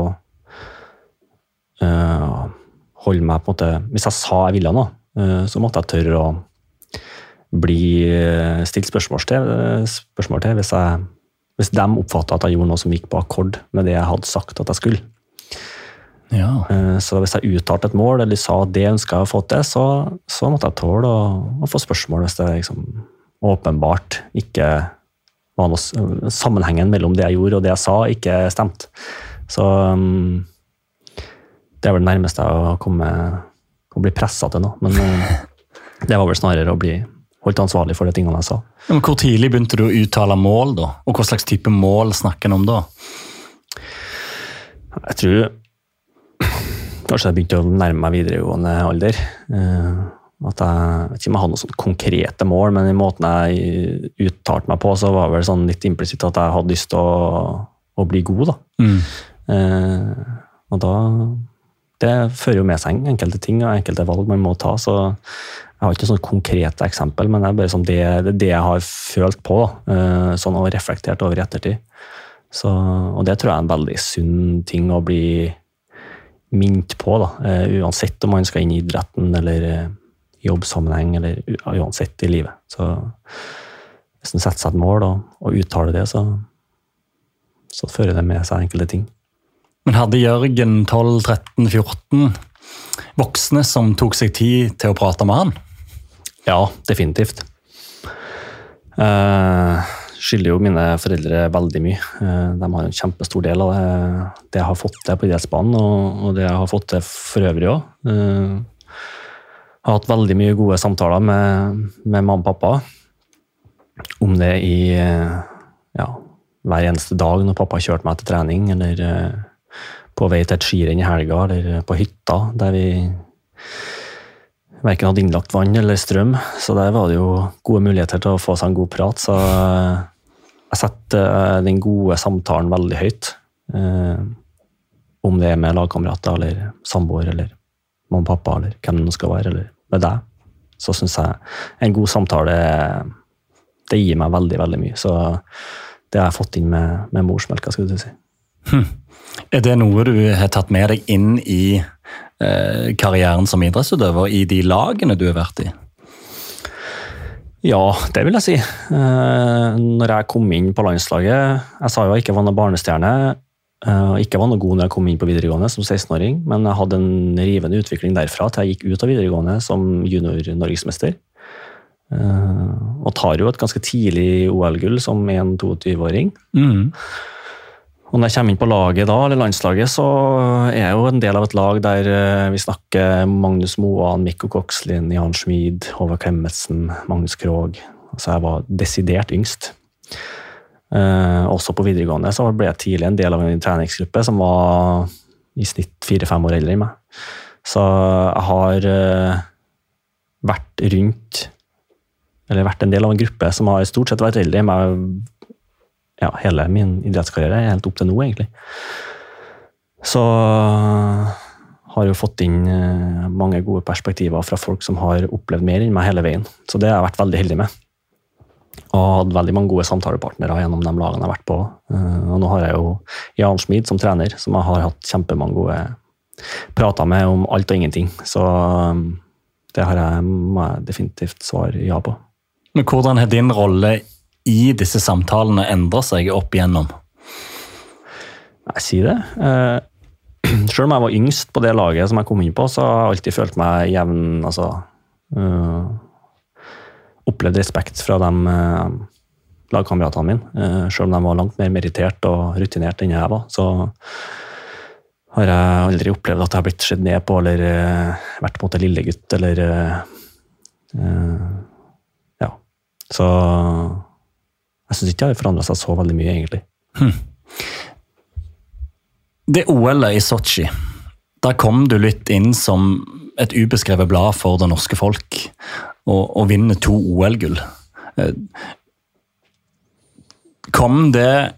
[SPEAKER 2] holde meg på en måte Hvis jeg sa jeg ville noe, så måtte jeg tørre å bli eh, stilt spørsmål til, eh, spørsmål til hvis, jeg, hvis de oppfatta at jeg gjorde noe som gikk på akkord med det jeg hadde sagt at jeg skulle.
[SPEAKER 1] Ja.
[SPEAKER 2] Eh, så hvis jeg uttalte et mål eller sa at det ønska jeg å få til, så, så måtte jeg tåle å, å, få spørsmål hvis det liksom åpenbart ikke var noe Sammenhengen mellom det jeg gjorde og det jeg sa, ikke stemte. Så um, det er vel det nærmeste jeg har kommet å bli pressa til nå. Men det var vel snarere å bli holdt ansvarlig for de tingene jeg sa.
[SPEAKER 1] Men Hvor tidlig begynte du å uttale mål, da? Og hva slags type mål snakker en om da?
[SPEAKER 2] Jeg tror kanskje jeg begynte å nærme meg videregående alder. Eh, at jeg vet ikke om jeg hadde noen sånne konkrete mål, men i måten jeg uttalte meg på, så var det vel sånn litt implisitt at jeg hadde lyst til å, å bli god. da.
[SPEAKER 1] Mm.
[SPEAKER 2] Eh, og da Det fører jo med seg enkelte ting og enkelte valg man må ta. så Jeg har ikke sånn konkrete eksempel, men det er bare sånn det, det, jeg har følt på. eh, sånn Og reflektert over i ettertid. Så, og det tror jeg er en veldig sunn ting å bli minnet på. da, eh, Uansett om man skal inn i idretten eller eh, jobbsammenheng, eller uansett i livet. Så hvis en setter seg et mål og, og uttaler det, så, så fører det med seg enkelte ting.
[SPEAKER 1] Men hadde Jørgen 12-13-14 voksne som tok seg tid til å prate med han?
[SPEAKER 2] Ja, definitivt. Uh, skylder jo mine foreldre veldig mye. Eh, de har en kjempestor del av det, det jeg har fått til på idrettsbanen, og, og det jeg har fått til for øvrig òg. jeg har hatt veldig mye gode samtaler med, med mamma og pappa om det i eh, ja, hver eneste dag når pappa kjørte meg til trening, eller eh, på vei til et skirenn i helga, eller på hytta, der vi verken hadde innlagt vann eller strøm, så der var det jo gode muligheter til å få seg en god prat. Så eh, jeg setter eh, den gode samtalen veldig høyt. Eh, om det er med lagkamerater eller samboer eller mamma og pappa eller hvem det skal være, eller med deg, så syns jeg en god samtale det gir meg veldig, veldig mye. Så det har jeg fått inn med, med morsmelka, skulle du si.
[SPEAKER 1] Er det noe du har tatt med deg inn i karrieren som idrettsutøver, i de lagene du har vært i?
[SPEAKER 2] Ja, det vil jeg si. Eh, når jeg kom inn på landslaget Jeg sa jo jeg ikke var noen barnestjerne. eh, ikke var noe god når jeg kom inn på videregående som 16-åring, men jeg hadde en rivende utvikling derfra til jeg gikk ut av videregående som junior-norgesmester. Eh, og tar jo et ganske tidlig OL-gull som 1-22-åring.
[SPEAKER 1] Mm.
[SPEAKER 2] Og når jeg kommer inn på laget da, eller landslaget, så er jeg jo en del av et lag der eh, vi snakker Magnus Moan, Mikko Kokslin, Jan Schmid, Håvard Klemetsen, Magnus Krogh. Altså jeg var desidert yngst. Eh, også på videregående så ble jeg tidlig en del av en treningsgruppe som var i snitt fire-fem år eldre enn meg. Så jeg har eh, vært rundt Eller vært en del av en gruppe som har stort sett vært eldre enn meg ja, hele min idrettskarriere, helt opp til nå, egentlig. Så har jo fått inn eh, mange gode perspektiver fra folk som har opplevd mer enn meg hele veien. Så det har jeg vært veldig heldig med. Og hatt veldig mange gode samtalepartnere gjennom de lagene jeg har vært på. Eh, Og nå har jeg jo Jan Schmid som trener, som jeg har hatt kjempemange gode prater med om alt og ingenting. Så eh, det har jeg, definitivt svare ja på.
[SPEAKER 1] Men hvordan har din rolle i disse samtalene endrer seg opp igjennom?
[SPEAKER 2] Jeg sier det. Eh, selv om jeg var yngst på det laget som jeg kom inn på, så har jeg alltid følt meg jevn altså, uh, Opplevd respekt fra de uh, lagkameratene mine. Uh, selv om de var langt mer merittert og rutinert enn jeg var, så har jeg aldri opplevd at jeg har blitt sett ned på eller uh, vært på en måte lillegutt eller uh, eh, Ja. Så jeg syns ikke det har forandra seg så veldig mye, egentlig.
[SPEAKER 1] Det OL-et i Sotsji, der kom du litt inn som et ubeskrevet blad for det norske folk, og, og vinner to OL-gull. Eh, Kom det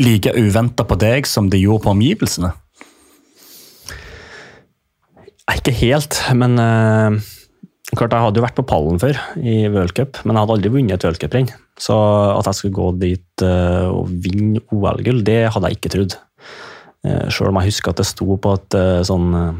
[SPEAKER 1] like uventa på deg som det gjorde på omgivelsene?
[SPEAKER 2] Ikke helt, men eh, klart jeg hadde jo vært på pallen før i World Cup, men jeg hadde aldri vunnet et World Cup-renn. Så at jeg skulle gå dit eh, og vinne OL-gull, det hadde jeg ikke trodd. Uh, Sjøl om jeg husker at det sto på et eh, sånn eh,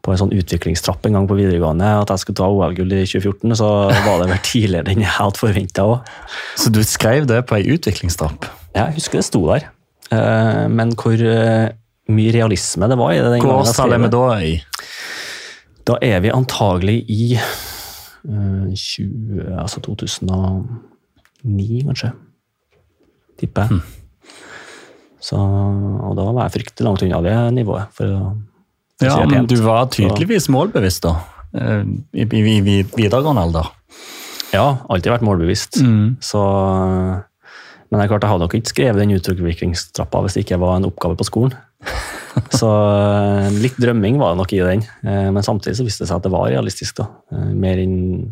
[SPEAKER 2] på en sånn utviklingstrapp en gang på videregående at jeg skulle ta OL-gull i 2014, så var det vel tidligere enn jeg hadde forventa òg.
[SPEAKER 1] Så du skrev det på ei utviklingstrapp?
[SPEAKER 2] Jeg husker det sto der, Eh, men hvor eh, mye realisme det var i det den
[SPEAKER 1] Hvor
[SPEAKER 2] gangen jeg
[SPEAKER 1] årstall
[SPEAKER 2] skrev
[SPEAKER 1] er vi da i?
[SPEAKER 2] Da er vi antagelig i uh, 20, altså 2009, kanskje. Tipper jeg. Så, og da var jeg fryktelig langt unna det nivået. For å, for
[SPEAKER 1] Ja, men du var tydeligvis målbevisst, da. eh, i, i, i videregående alder?
[SPEAKER 2] Ja, alltid vært målbevisst.
[SPEAKER 1] Mm.
[SPEAKER 2] Så, men det er klart, jeg hadde nok ikke skrevet den utviklingstrappa hvis det ikke var en oppgave på skolen. Så eh, litt drømming var det nok i den. Eh, men samtidig så viste det seg at det var realistisk. da. Eh, mer, inn,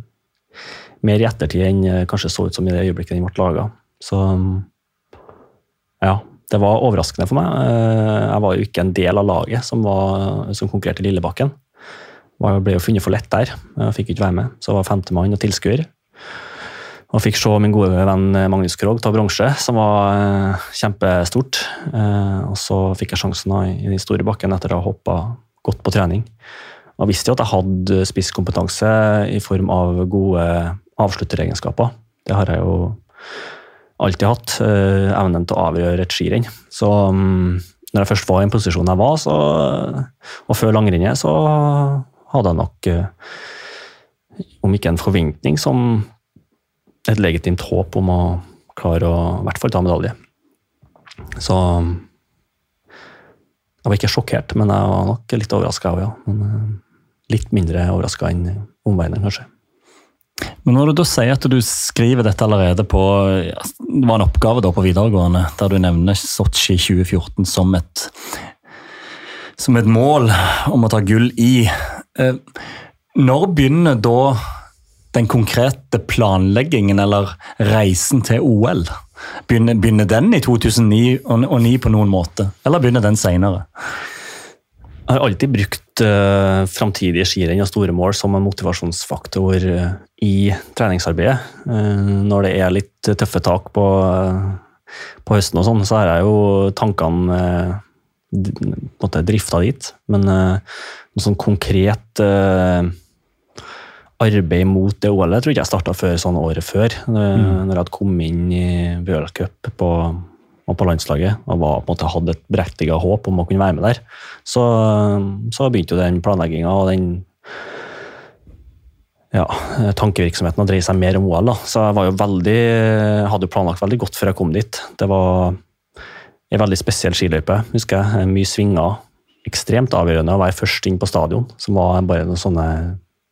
[SPEAKER 2] mer i ettertid enn kanskje så ut som i det øyeblikket den ble laga. Så ja, det var overraskende for meg. Jeg var jo ikke en del av laget som, var, som konkurrerte Lillebakken. Jeg ble jo funnet for lett der. Jeg fikk ikke være med, så jeg var femtemann og tilskuer. Og fikk se min gode venn Magnus Krogh ta bronse, som var eh, kjempestort. Eh, og så fikk jeg sjansen i den store bakken etter å ha hoppa godt på trening. Og visste jo at jeg hadde spisskompetanse i form av gode avslutteregenskaper. Det har jeg jo alltid hatt. Eh, evnen til å avgjøre et skirenn. Så um, når jeg først var i en posisjon jeg var, så, og før langrennet, så hadde jeg nok, om ikke en forventning, som et legitimt håp om å klare å i hvert fall ta medalje. Så jeg var ikke sjokkert, men jeg var nok litt overraska òg, ja. Men eh, litt mindre overraska enn omverdenen, kanskje.
[SPEAKER 1] Men når du da sier at du skriver dette allerede på Det var en oppgave da på videregående, der du nevner Sotsji 2014 som et, som et mål om å ta gull i. Eh, når begynner da den konkrete planleggingen eller reisen til OL? Begynner, begynner den i 2009 på noen måte, eller begynner den seinere?
[SPEAKER 2] Jeg har alltid brukt uh, framtidige skirenn og store mål som en motivasjonsfaktor uh, i treningsarbeidet. Uh, når det er litt tøffe tak på, uh, på høsten, og sånn, så har jeg jo tankene uh, drifta dit. Men noe sånn konkret arbeid mot det OL-et tror ikke jeg starta før sånn året før. Mm. Når jeg hadde kommet inn i World Cup på, på landslaget og var, måte, hadde et berettiget håp om å kunne være med der. Så, så begynte jo den planlegginga og den ja, tankevirksomheten å dreie seg mer om OL. Da. Så jeg var jo veldig, hadde jo planlagt veldig godt før jeg kom dit. Det var en veldig spesiell skiløype, husker jeg. Mye svinger. Ekstremt avgjørende å være først inn på stadion, som var bare noen sånne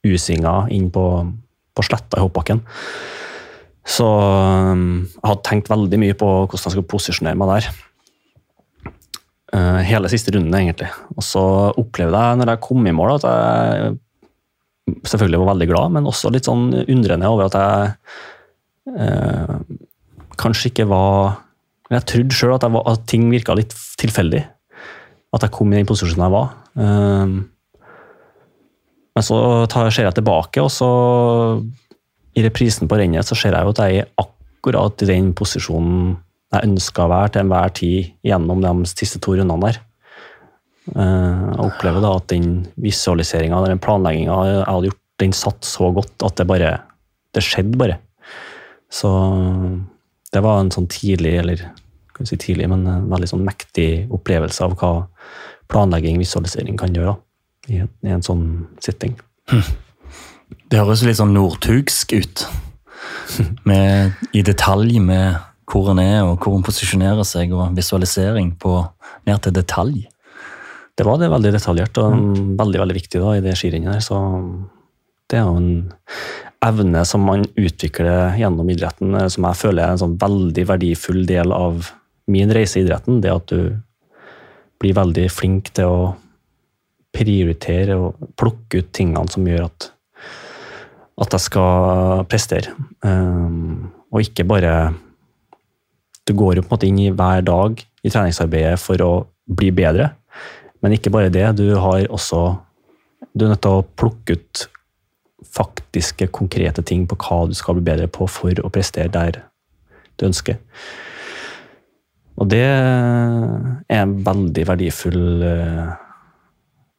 [SPEAKER 2] U-svinga inn på, på sletta i hoppbakken. Så um, jeg hadde tenkt veldig mye på hvordan jeg skulle posisjonere meg der. Uh, hele siste runden, egentlig. Og så opplevde jeg når jeg kom i mål, at jeg selvfølgelig var veldig glad, men også litt sånn undrende over at jeg eh, kanskje ikke var Jeg trodde sjøl at, at, ting virka litt tilfeldig. At jeg kom i den posisjonen jeg var. Uh, men så ser jeg tilbake, og så i reprisen på rennet så ser jeg jo at jeg er akkurat i den posisjonen jeg ønska å være til enhver tid gjennom de siste to rundene der. Eh, jeg opplever da at den visualiseringa, den planlegginga jeg hadde gjort, den satt så godt at det bare Det skjedde bare. Så det var en sånn tidlig, eller kan si tidlig, men en veldig sånn mektig opplevelse av hva planlegging, visualisering kan gjøre. Da i, i en sånn sitting.
[SPEAKER 1] Det høres litt sånn nordtugsk ut. Med, I detalj med hvor en er og hvor en posisjonerer seg, og visualisering på ned til detalj.
[SPEAKER 2] Det var det veldig detaljert og mm. veldig veldig viktig da, i det skirennet. så Det er jo en evne som man utvikler gjennom idretten, eh, som jeg føler er en sånn veldig verdifull del av min reise i idretten. Det at du blir veldig flink til å prioritere og plukke ut tingene som gjør at, at jeg skal prestere. Um, og ikke bare Du går jo på en måte inn i hver dag i treningsarbeidet for å bli bedre, men ikke bare det. Du har også Du er nødt til å plukke ut faktiske, konkrete ting på hva du skal bli bedre på for å prestere der du ønsker. Og det er en veldig verdifull uh,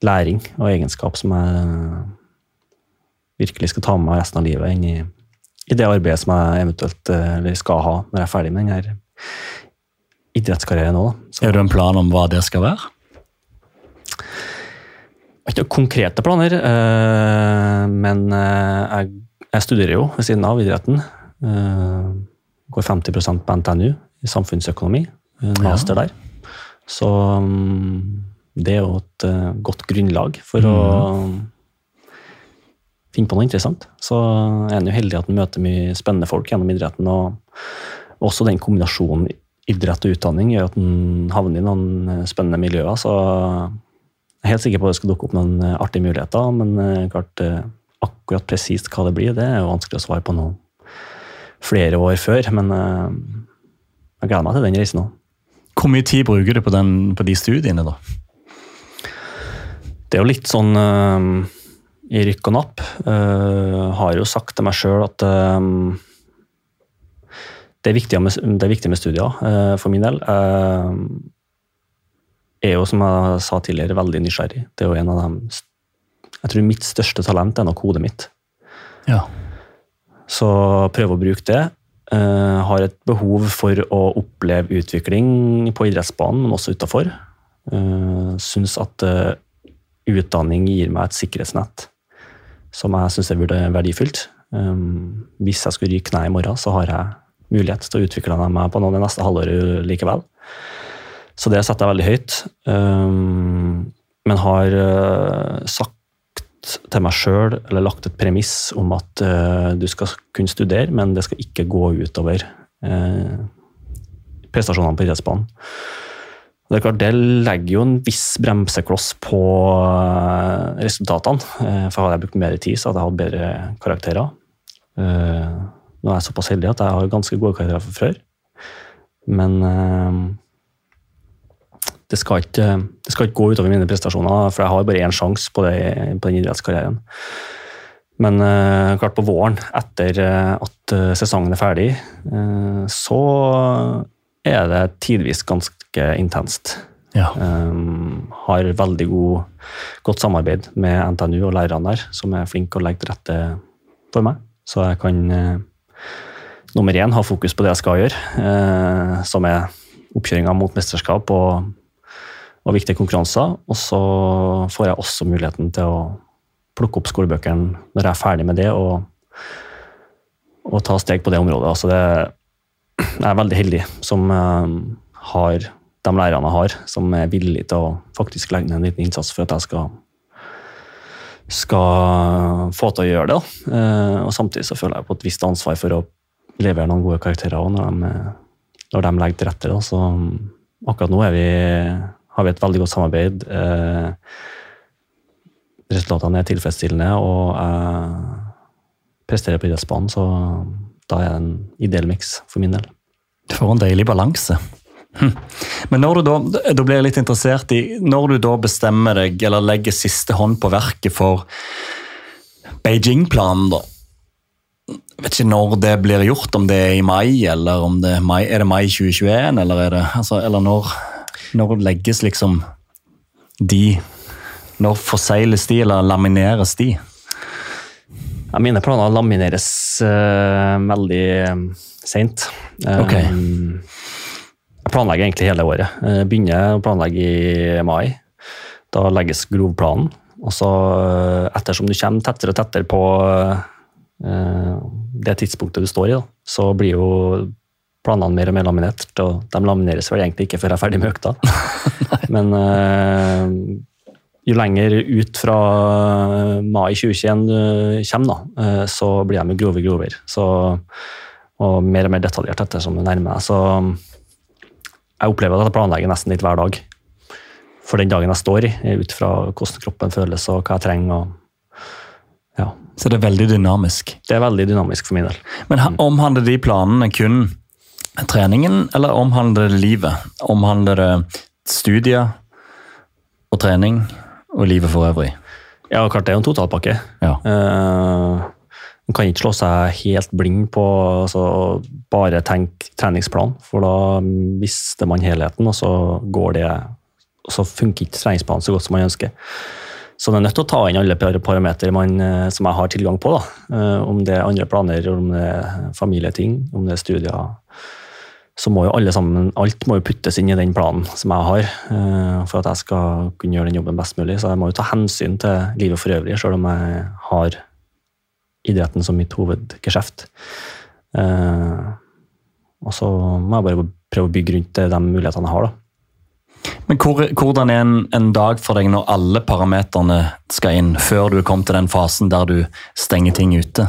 [SPEAKER 2] læring og egenskap som jeg virkelig skal ta med meg resten av livet inn i, i det arbeidet som jeg eventuelt eller skal ha når jeg er ferdig med denne idrettskarrieren nå.
[SPEAKER 1] Er du en plan om hva det skal være?
[SPEAKER 2] Ikke noen konkrete planer, eh, men eh, jeg, jeg studerer jo ved siden av idretten. Jeg går 50% på NTNU i samfunnsøkonomi. Master ja. der. Så mm, det er jo et uh, godt grunnlag for mm. å finne på noe interessant. Så er en jo heldig at en møter mye spennende folk gjennom idretten. Og også den kombinasjonen idrett og utdanning gjør at en havner i noen spennende miljøer. Så jeg er helt sikker på at det skal dukke opp noen artige muligheter, men klart akkurat presist hva det blir, det er jo vanskelig å svare på noen flere år før. Men jeg gleder meg til den reisen òg.
[SPEAKER 1] Hvor mye tid bruker du på, den, på de studiene, da?
[SPEAKER 2] Det er jo litt sånn uh, i rykk og napp. Uh, har jo sagt til meg sjøl at uh, det, er viktig med, det er viktig med studier for min del. Uh, er jo, som jeg sa tidligere, veldig nysgjerrig. Det er jo en av dem Jeg tror mitt største talent er nok hodet mitt.
[SPEAKER 1] Ja.
[SPEAKER 2] Så prøve å bruke det. Uh, har et behov for å oppleve utvikling på idrettsbanen, men også utafor. Uh, Syns at uh, utdanning gir meg et sikkerhetsnett som jeg syns er verdifullt. Um, hvis jeg skulle ryke ned i morgen, så har jeg mulighet til å utvikle meg på noe det neste halvåret likevel. Så det setter jeg veldig høyt. Um, men har uh, sagt til meg sjøl, eller lagt et premiss om at uh, du skal kunne studere, men det skal ikke gå utover uh, prestasjonene på idrettsbanen. Det er klart, det legger jo en viss bremsekloss på eh, resultatene. Eh, for hadde jeg brukt mer tid, så hadde jeg hatt bedre karakterer. Eh, nå er jeg såpass heldig at jeg har ganske gode karakterer fra før. Men det skal, ikke, det skal ikke gå utover mine prestasjoner, for jeg har bare én sjanse på, på, den idrettskarrieren. Men klart, på våren, etter at sesongen er ferdig, så er det tidvis ganske intenst.
[SPEAKER 1] Ja.
[SPEAKER 2] Um, har veldig god, godt samarbeid med NTNU og lærerne der, som er flinke å legge til rette for meg. Så jeg kan uh, nummer én ha fokus på det jeg skal gjøre, uh, som er oppkjøringa mot mesterskap og, og, viktige konkurranser. Og så får jeg også muligheten til å plukke opp skolebøkene når jeg er ferdig med det, og, og ta steg på det området. Altså det, jeg er veldig heldig som uh, har de lærerne jeg har, som er villige til å faktisk legge ned en liten innsats for at jeg skal, skal få til å gjøre det. Uh, og samtidig så føler jeg på et visst ansvar for å levere noen gode karakterer også når når de legger til rette. Da. Så akkurat nå vi, har vi et veldig godt samarbeid. Uh, resultatene er tilfredsstillende, og jeg presterer på idrettsbanen, så da er det en ideell miks for min del.
[SPEAKER 1] Du får en deilig balanse. Hm. Men når du da, da blir jeg litt interessert i Når du da bestemmer deg, eller legger siste hånd på verket for Beijing-planen, da jeg vet ikke når det blir gjort, om det er i mai, eller om det er mai, er det mai 2021, eller er det altså, Eller når, når legges liksom de Når forsegles de, eller lamineres de?
[SPEAKER 2] Ja, mine planer lamineres uh, veldig um, seint.
[SPEAKER 1] Okay.
[SPEAKER 2] Um, jeg planlegger egentlig hele året. Jeg begynner å planlegge i mai. Da legges grovplanen. Og så, ettersom du kommer tettere og tettere på uh, det tidspunktet du står i, da, så blir jo planene mer og mer laminert. Og de lamineres vel egentlig ikke før jeg er ferdig med økta. Men uh, jo lenger ut fra mai 2021 du kommer, da, eh, så blir de grovere og grovere. Så, og mer og mer detaljert ettersom du nærmer deg. Så jeg opplever at jeg planlegger nesten litt hver dag. For den dagen jeg står i, ut fra hvordan kroppen føles og hva jeg trenger. Og, ja.
[SPEAKER 1] Så det er veldig dynamisk?
[SPEAKER 2] Det er veldig dynamisk for min del.
[SPEAKER 1] Men omhandler de planene kun treningen, eller omhandler det livet? Omhandler det studier og trening? Og livet for øvrig.
[SPEAKER 2] Ja, klart det er en totalpakke.
[SPEAKER 1] Ja.
[SPEAKER 2] Uh, man kan ikke slå seg helt blind på altså, bare tenke treningsplan, for da mister man helheten, og så går det og så funker ikke treningsplanen så godt som man ønsker. Så man er nødt til å ta inn alle parametere eh, som jeg har tilgang på. Da. Uh, om det er andre planer, om det er familieting, om det er studier så må jo alle sammen, alt må jo puttes inn i den planen som jeg har, uh, for at jeg skal kunne gjøre den jobben best mulig. Så jeg må jo ta hensyn til livet for øvrig, selv om jeg har idretten som mitt hovedgeskjeft. Uh, og så må jeg bare prøve å bygge rundt de mulighetene jeg har. da.
[SPEAKER 1] Men hvor, hvordan er en, en, dag for deg når alle parameterne skal inn, før du kom til den fasen der du stenger ting ute?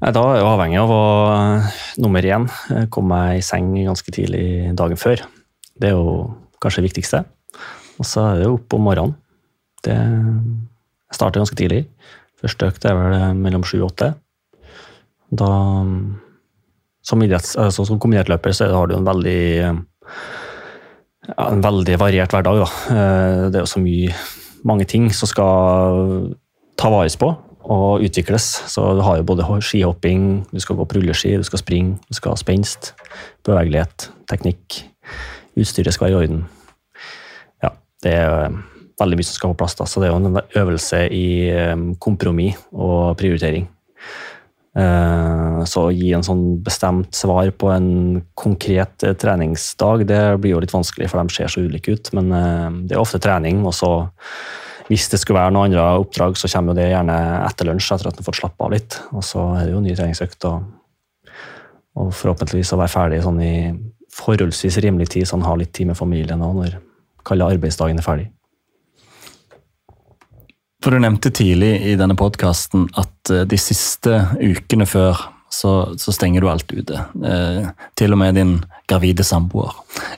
[SPEAKER 2] Da er jeg avhengig av å nummer én komme meg i seng ganske tidlig dagen før. Det er jo kanskje det viktigste. Og så er det jo opp om morgenen. Det starter ganske tidlig. Første økt er vel mellom sju og åtte. Da som, idretts, altså som kombinertløper så har du en veldig ja, en veldig variert hverdag. Da. Eh, det er jo så mye, mange ting som skal ta vares på og utvikles. Så du har jo både skihopping, du skal gå på rulleski, du skal springe, du skal ha spenst, bevegelighet, teknikk. Utstyret skal være i orden. Ja, det er veldig mye som skal på plass. Da. Så det er jo en øvelse i eh, kompromiss og prioritering. Eh, så å gi en sånn bestemt svar på en konkret eh, treningsdag, det blir jo litt vanskelig, for de ser så ulike ut. Men eh, det er ofte trening, og så hvis det skulle være noen andre oppdrag, så kommer det gjerne etter lunsj, etter at en har fått slappe av litt. Og så er det jo ny treningsøkt, og, og forhåpentligvis å være ferdig sånn i forholdsvis rimelig tid, så ha litt tid med familien òg når kalde arbeidsdagen er ferdig.
[SPEAKER 1] For Du nevnte tidlig i denne podkasten at eh, de siste ukene før så, så stenger du alt ute. Eh, til og med din gravide samboer.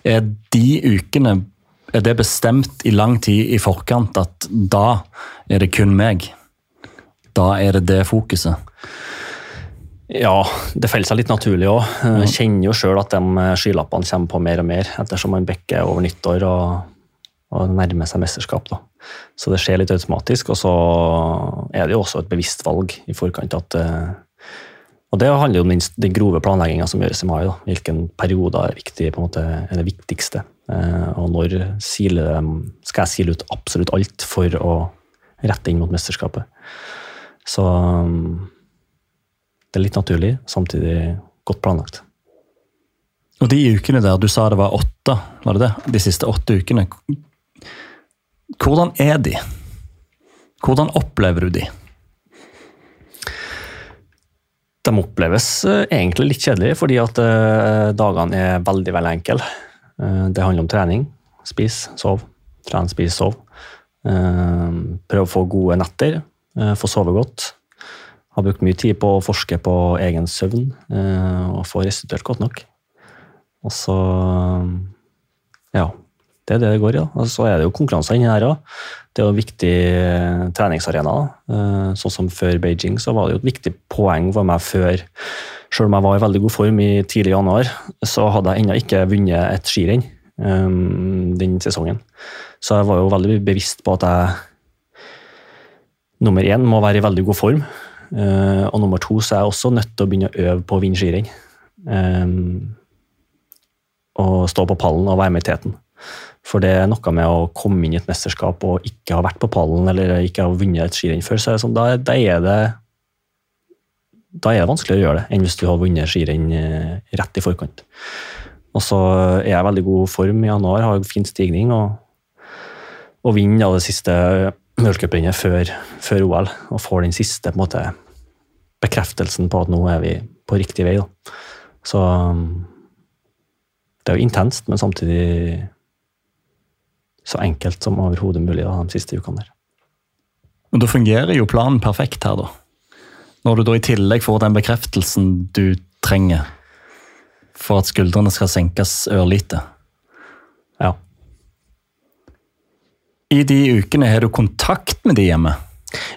[SPEAKER 1] Er de ukene er det bestemt i lang tid i forkant at da er det kun meg? Da er det det fokuset?
[SPEAKER 2] Ja, det faller seg litt naturlig òg. Jeg kjenner jo sjøl at de skylappene kommer på mer og mer ettersom man bekker over nyttår og, og nærmer seg mesterskap. da. Så det skjer litt automatisk. Og så er det jo også et bevisst valg i forkant at eh, Og det handler jo om den, grove planlegginga som gjøres i mai. Da. Hvilken periode er, viktig, måte, er det viktigste. Eh, og når sile, skal jeg sile ut absolutt alt for å rette inn mot mesterskapet. Så det er litt naturlig, samtidig godt planlagt.
[SPEAKER 1] Og de ukene der, du sa det var åtte, var det det? De siste åtte ukene. Hvordan er de? Hvordan opplever du de?
[SPEAKER 2] De oppleves eh, egentlig litt kjedelige, fordi at eh, dagene er veldig veldig enkle. Eh, det handler om trening. Spis, sov. Tren, spis, sov. Prøv å få gode netter. Få sove godt. Har brukt mye tid på å forske på egen søvn og få restituert godt nok. Og så ja, det er det det går i. Ja. Så er det jo konkurranser inni her òg. Det er jo en viktig eh, treningsarena. da. sånn som før Beijing, så var det jo et viktig poeng for meg før Selv om jeg var i veldig god form i tidlig januar, så hadde jeg ennå ikke vunnet et skirenn um, den sesongen. Så jeg var jo veldig bevisst på at jeg nummer én må være i veldig god form. Uh, og nummer to så er jeg også nødt til å begynne å øve på å vinne skirenn. Um, og stå på pallen og være med i teten. For det er noe med å komme inn i et mesterskap og ikke ha vært på pallen eller ikke ha vunnet et skirenn før, så er sånn, da, da, er det da er det vanskeligere å gjøre det enn hvis du har vunnet skirenn eh, rett i forkant. Og så er jeg i veldig god form i januar, har fin stigning og, vinner det siste worldcuprennet før, før OL og får den siste på måte, bekreftelsen på at nå er vi på riktig vei. Da. Så det er jo intenst, men samtidig så enkelt som overhodet mulig da, de siste ukene. der.
[SPEAKER 1] Men Da fungerer jo planen perfekt her, da. Når du da i tillegg får den bekreftelsen du trenger for at skuldrene skal senkes ørlite.
[SPEAKER 2] Ja.
[SPEAKER 1] I de ukene har du kontakt med de hjemme?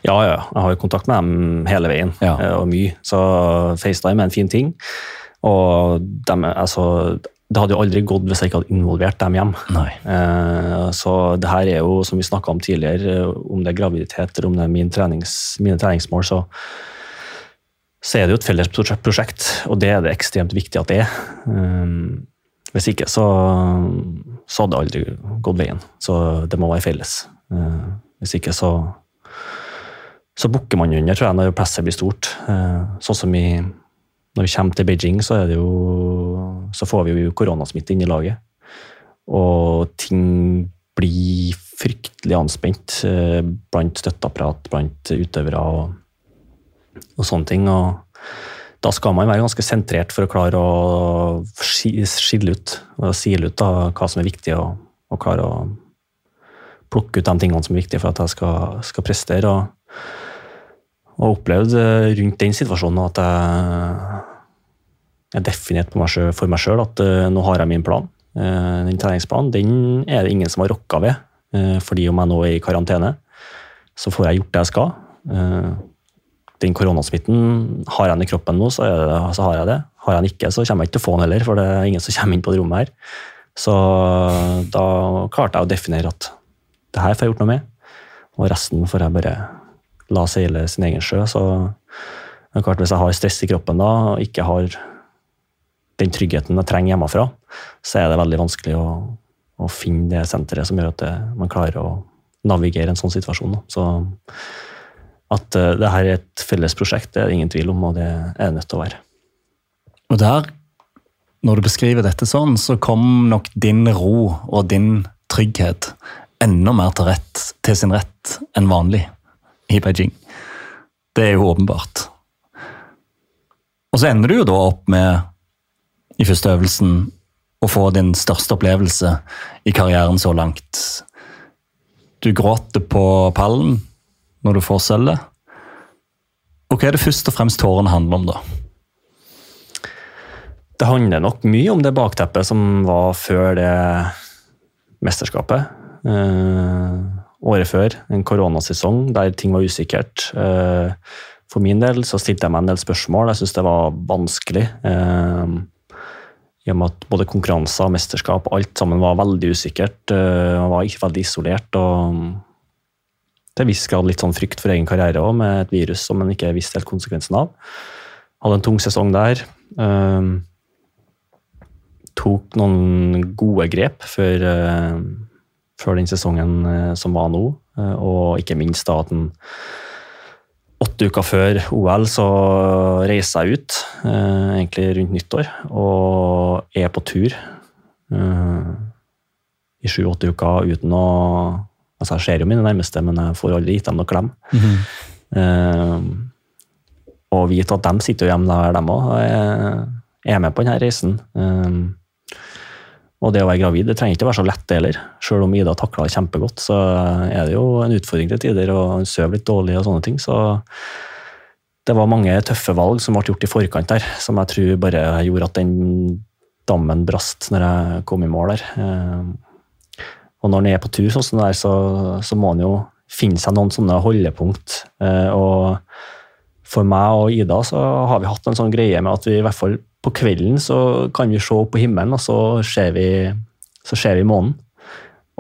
[SPEAKER 2] Ja, ja. Jeg har jo kontakt med dem hele veien, ja. Eh, og mye. Så FaceTime er en fin ting. Og de, altså, det hadde jo aldri gått hvis jeg ikke hadde involvert dem hjem.
[SPEAKER 1] Eh,
[SPEAKER 2] så det her er jo, som vi snakka om tidligere, om det er graviditet eller om det er min trenings, mine treningsmål, så, så er det jo et felles prosjekt, og det er det ekstremt viktig at det er. Eh, hvis ikke, så, så hadde det aldri gått veien. Så det må være felles. Eh, hvis ikke, så så bukker man under, tror jeg, når presset blir stort. Eh, sånn som i når vi kommer til Beijing, så, er det jo, så får vi jo koronasmitte inn i laget. Og ting blir fryktelig anspent eh, blant støtteapparat, blant utøvere og, og sånne ting. Og da skal man være ganske sentrert for å klare å skille ut og sile ut da, hva som er viktig, og, og, klare å plukke ut de tingene som er viktige for at jeg skal, skal prestere. Og, og opplevd eh, rundt den situasjonen at jeg, jeg definerte meg selv, for meg sjøl at uh, nå har jeg min plan. Uh, den treningsplanen den er det ingen som har rokka ved. Uh, fordi om jeg nå er i karantene, så får jeg gjort det jeg skal. den koronasmitten har jeg den i kroppen nå, så, det, så, har jeg det. Har jeg den ikke, så kommer jeg ikke til å få den heller, for det er ingen som kommer inn på det rommet her. Så da klarte jeg å definere at det her får jeg gjort noe med, og resten får jeg bare la seile sin egen sjø. Så klart, hvis jeg har stress i kroppen da, og ikke har den tryggheten jeg trenger hjemmefra, så er det veldig vanskelig å, å finne det senteret som gjør at det, man klarer å navigere en sånn situasjon. Da. Så at uh, det her er et felles prosjekt, det er det ingen tvil om, og det er det nødt til å være.
[SPEAKER 1] Og der, når du beskriver dette sånn, så kom nok din ro og din trygghet enda mer til, rett, til sin rett enn vanlig i Beijing. Det er jo åpenbart. Og så ender du jo da opp med, i første øvelsen, å få din største opplevelse i karrieren så langt. Du gråter på pallen når du får sølvet. Og hva er det først og fremst tårene handler om, da?
[SPEAKER 2] Det handler nok mye om det bakteppet som var før det mesterskapet. Eh, året før, en koronasesong der ting var usikkert. Eh, for min del så stilte jeg meg en del spørsmål. Jeg syntes det var vanskelig. Eh, I og med at både konkurranser mesterskap alt sammen var veldig usikkert. Eh, man var ikke veldig isolert. og til viss grad litt sånn frykt for egen karriere òg, med et virus som man ikke visste helt konsekvensen av. Hadde en tung sesong der. tok noen gode grep før før den sesongen eh, som var nå. Eh, og ikke minst da at den åtte uker før OL så reiser jeg ut, eh, egentlig rundt nyttår, og er på tur i sju-åtte uker uten å Altså, jeg ser jo mine nærmeste, men jeg får aldri gitt dem noen klem. Mm -hmm. og vite at de sitter jo hjemme der, dem òg, er med på denne reisen. Og det å være gravid det trenger ikke å være så lett heller. Selv om Ida takla det kjempegodt, så er det jo en utfordring til tider, og hun sover litt dårlig og sånne ting. Så det var mange tøffe valg som ble gjort i forkant der, som jeg tror bare gjorde at den dammen brast når jeg kom i mål der. Eh, og når en er på tur sånn som det der, så, så må en jo finne seg noen sånne holdepunkt. Eh, og for meg og Ida så har vi hatt en sånn greie med at vi i hvert fall på kvelden så kan vi se opp på himmelen, og så ser vi, så ser vi månen.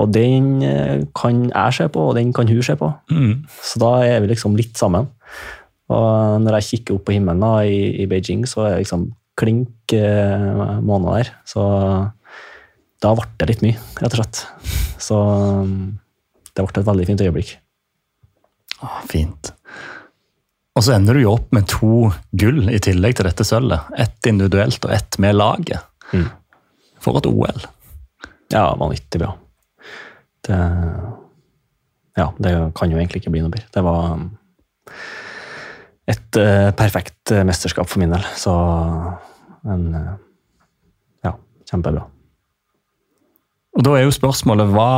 [SPEAKER 2] Og den eh, kan jeg se på, og den kan hun se på. Mm. Så da er vi liksom litt sammen. Og når jeg kikker opp på himmelen da, i, i, Beijing, så er det liksom klink eh, måneder der. Så da ble det litt mye, rett og slett. Så det ble et veldig fint øyeblikk.
[SPEAKER 1] Å, fint. Og så ender du jo opp med to gull i tillegg til dette sølvet. Ett individuelt og ett med laget. Mm. For et OL.
[SPEAKER 2] Ja, vanvittig bra. Det Ja, det kan jo egentlig ikke bli noe bedre. Det var um, et uh, perfekt uh, mesterskap for min del, så en uh, Ja, kjempebra.
[SPEAKER 1] Og da er jo spørsmålet hva,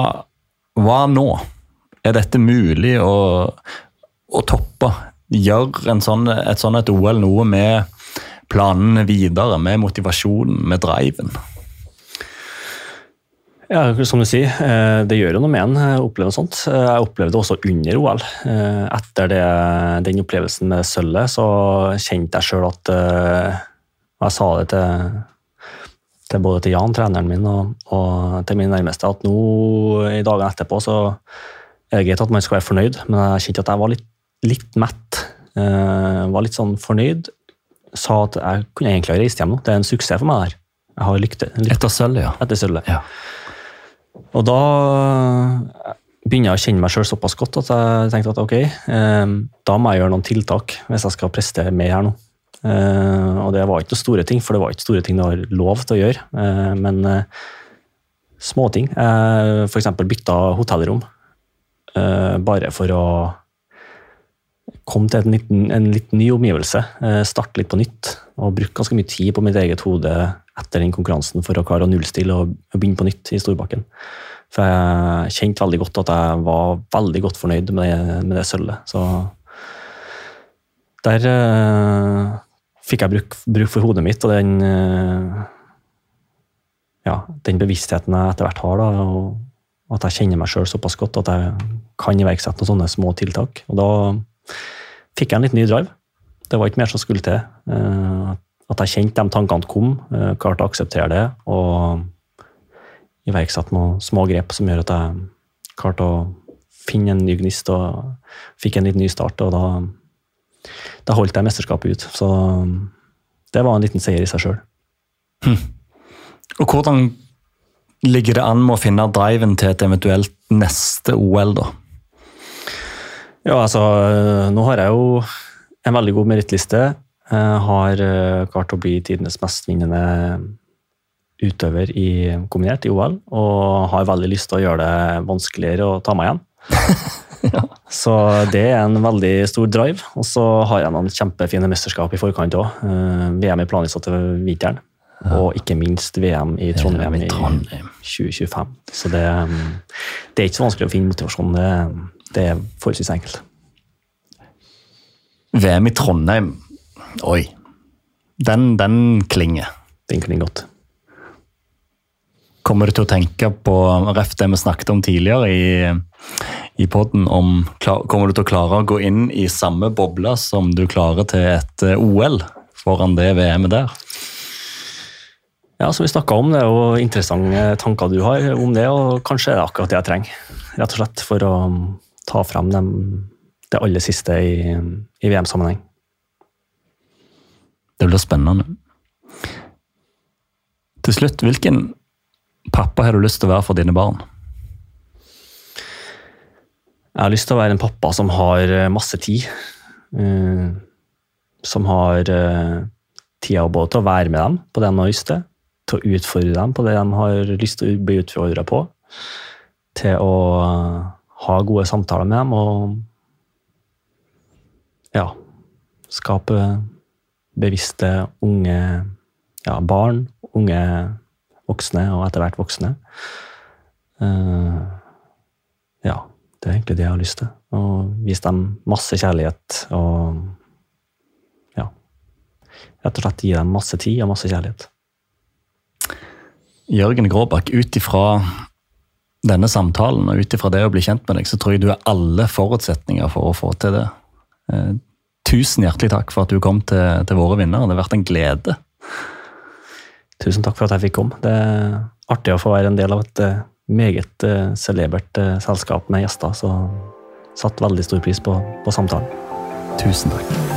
[SPEAKER 1] hva nå? Er dette mulig å, å toppe Gjør sånn, et sånn et OL noe med planene videre, med motivasjonen, med driven?
[SPEAKER 2] Ja, som du sier, eh, det gjør jo noe med en å oppleve sånt. Eh, jeg opplevde det også under OL. Eh, etter det, den opplevelsen med sølvet, så kjente jeg sjøl at jeg sa det til, til, både til Jan, treneren min, og, og til mine nærmeste, at nå i dagene etterpå så er det greit at man skal være fornøyd, men jeg kjente at jeg var litt litt mett. Uh, var litt sånn fornøyd. Sa at jeg kunne egentlig ha reist hjem nå. Det er en suksess for meg der. Jeg har lykt,
[SPEAKER 1] lykt. Etter sølvet, ja.
[SPEAKER 2] Etter sølvet. Ja. Og da begynner jeg å kjenne meg sjøl såpass godt at jeg tenkte at ok, uh, da må jeg gjøre noen tiltak hvis jeg skal prestere mer her nå. Uh, og det var ikke noen store ting, for det var ikke store ting du har lov til å gjøre. men småting. Uh, F.eks. bytta hotellrom. bare for å kom til liten, en litt ny omgivelse. Eh, starte litt på nytt. Og brukte ganske mye tid på mitt eget hode etter den konkurransen for å klare å nullstille og begynne på nytt i Storbakken. For jeg kjente veldig godt at jeg var veldig godt fornøyd med det, med det sølvet. Så der uh, fikk jeg bruk, bruk, for hodet mitt og den uh, ja, den bevisstheten jeg etter hvert har. Da, og at jeg kjenner meg sjøl såpass godt at jeg kan iverksette noen sånne små tiltak. Og da fikk jeg en litt ny drive. Det var ikke mer som skulle til. Uh, at jeg kjente de tankene kom, klarte å akseptere det. og iverksatt noen små grep som gjør at jeg klarte å finne en ny gnist og fikk en litt ny start. og da, da holdt jeg mesterskapet ut. Så det var en liten seier i seg sjøl.
[SPEAKER 1] Hm. Og hvordan ligger det an med å finne driven til et eventuelt neste OL, da?
[SPEAKER 2] Ja, altså Nå har jeg jo en veldig god merittliste. Jeg har eh, klart å bli tidenes mestvinnende utøver i kombinert i OL, og har veldig lyst til å gjøre det vanskeligere å ta meg igjen. ja. Så det er en veldig stor drive. Og så har jeg noen kjempefine mesterskap i forkant òg. Eh, VM i planlagt til vinteren. Og ikke minst VM i Trondheim, i, Trondheim. i 2025. Så det, det, er ikke så vanskelig å finne motivasjon. Det, det er forholdsvis enkelt.
[SPEAKER 1] VM i Trondheim, oi. Den, den klinger.
[SPEAKER 2] Den klinger godt.
[SPEAKER 1] Kommer du til å tenke på ref det vi snakket om tidligere i, i podden, om Kommer du til å klare å gå inn i samme boble som du klarer til et eh, OL foran det VM-et der?
[SPEAKER 2] Ja, som vi snakka om, det er jo interessante tanker du har om det, og kanskje er det akkurat det jeg trenger. Rett og slett for å ta frem dem, det aller siste i, i VM-sammenheng.
[SPEAKER 1] Det blir spennende. Til slutt, hvilken pappa har du lyst til å være for dine barn?
[SPEAKER 2] Jeg har lyst til å være en pappa som har eh, masse tid. Uh, som har uh, tida både til å være med dem på det de har lyst til, til å utfordre dem på det de har lyst til å bli utfordra på, til å ha gode samtaler med dem og ja, skape bevisste unge ja, barn, unge voksne, og etter hvert voksne. Uh, ja, det er egentlig det jeg har lyst til. Å vise dem masse kjærlighet og ja. Rett og slett gi dem masse tid og masse kjærlighet.
[SPEAKER 1] Jørgen Gråbakk, ut ifra denne samtalen og ut ifra det å bli kjent med deg, så tror jeg du har alle forutsetninger for å få til det. Eh, tusen hjertelig takk for at du kom til, til våre vinnere. Det har vært en glede.
[SPEAKER 2] Tusen takk for at jeg fikk komme. Det er artig å få være en del av et eh, meget uh, celebert uh, selskap med gjester, så satt veldig stor pris på, på samtalen.
[SPEAKER 1] Tusen takk.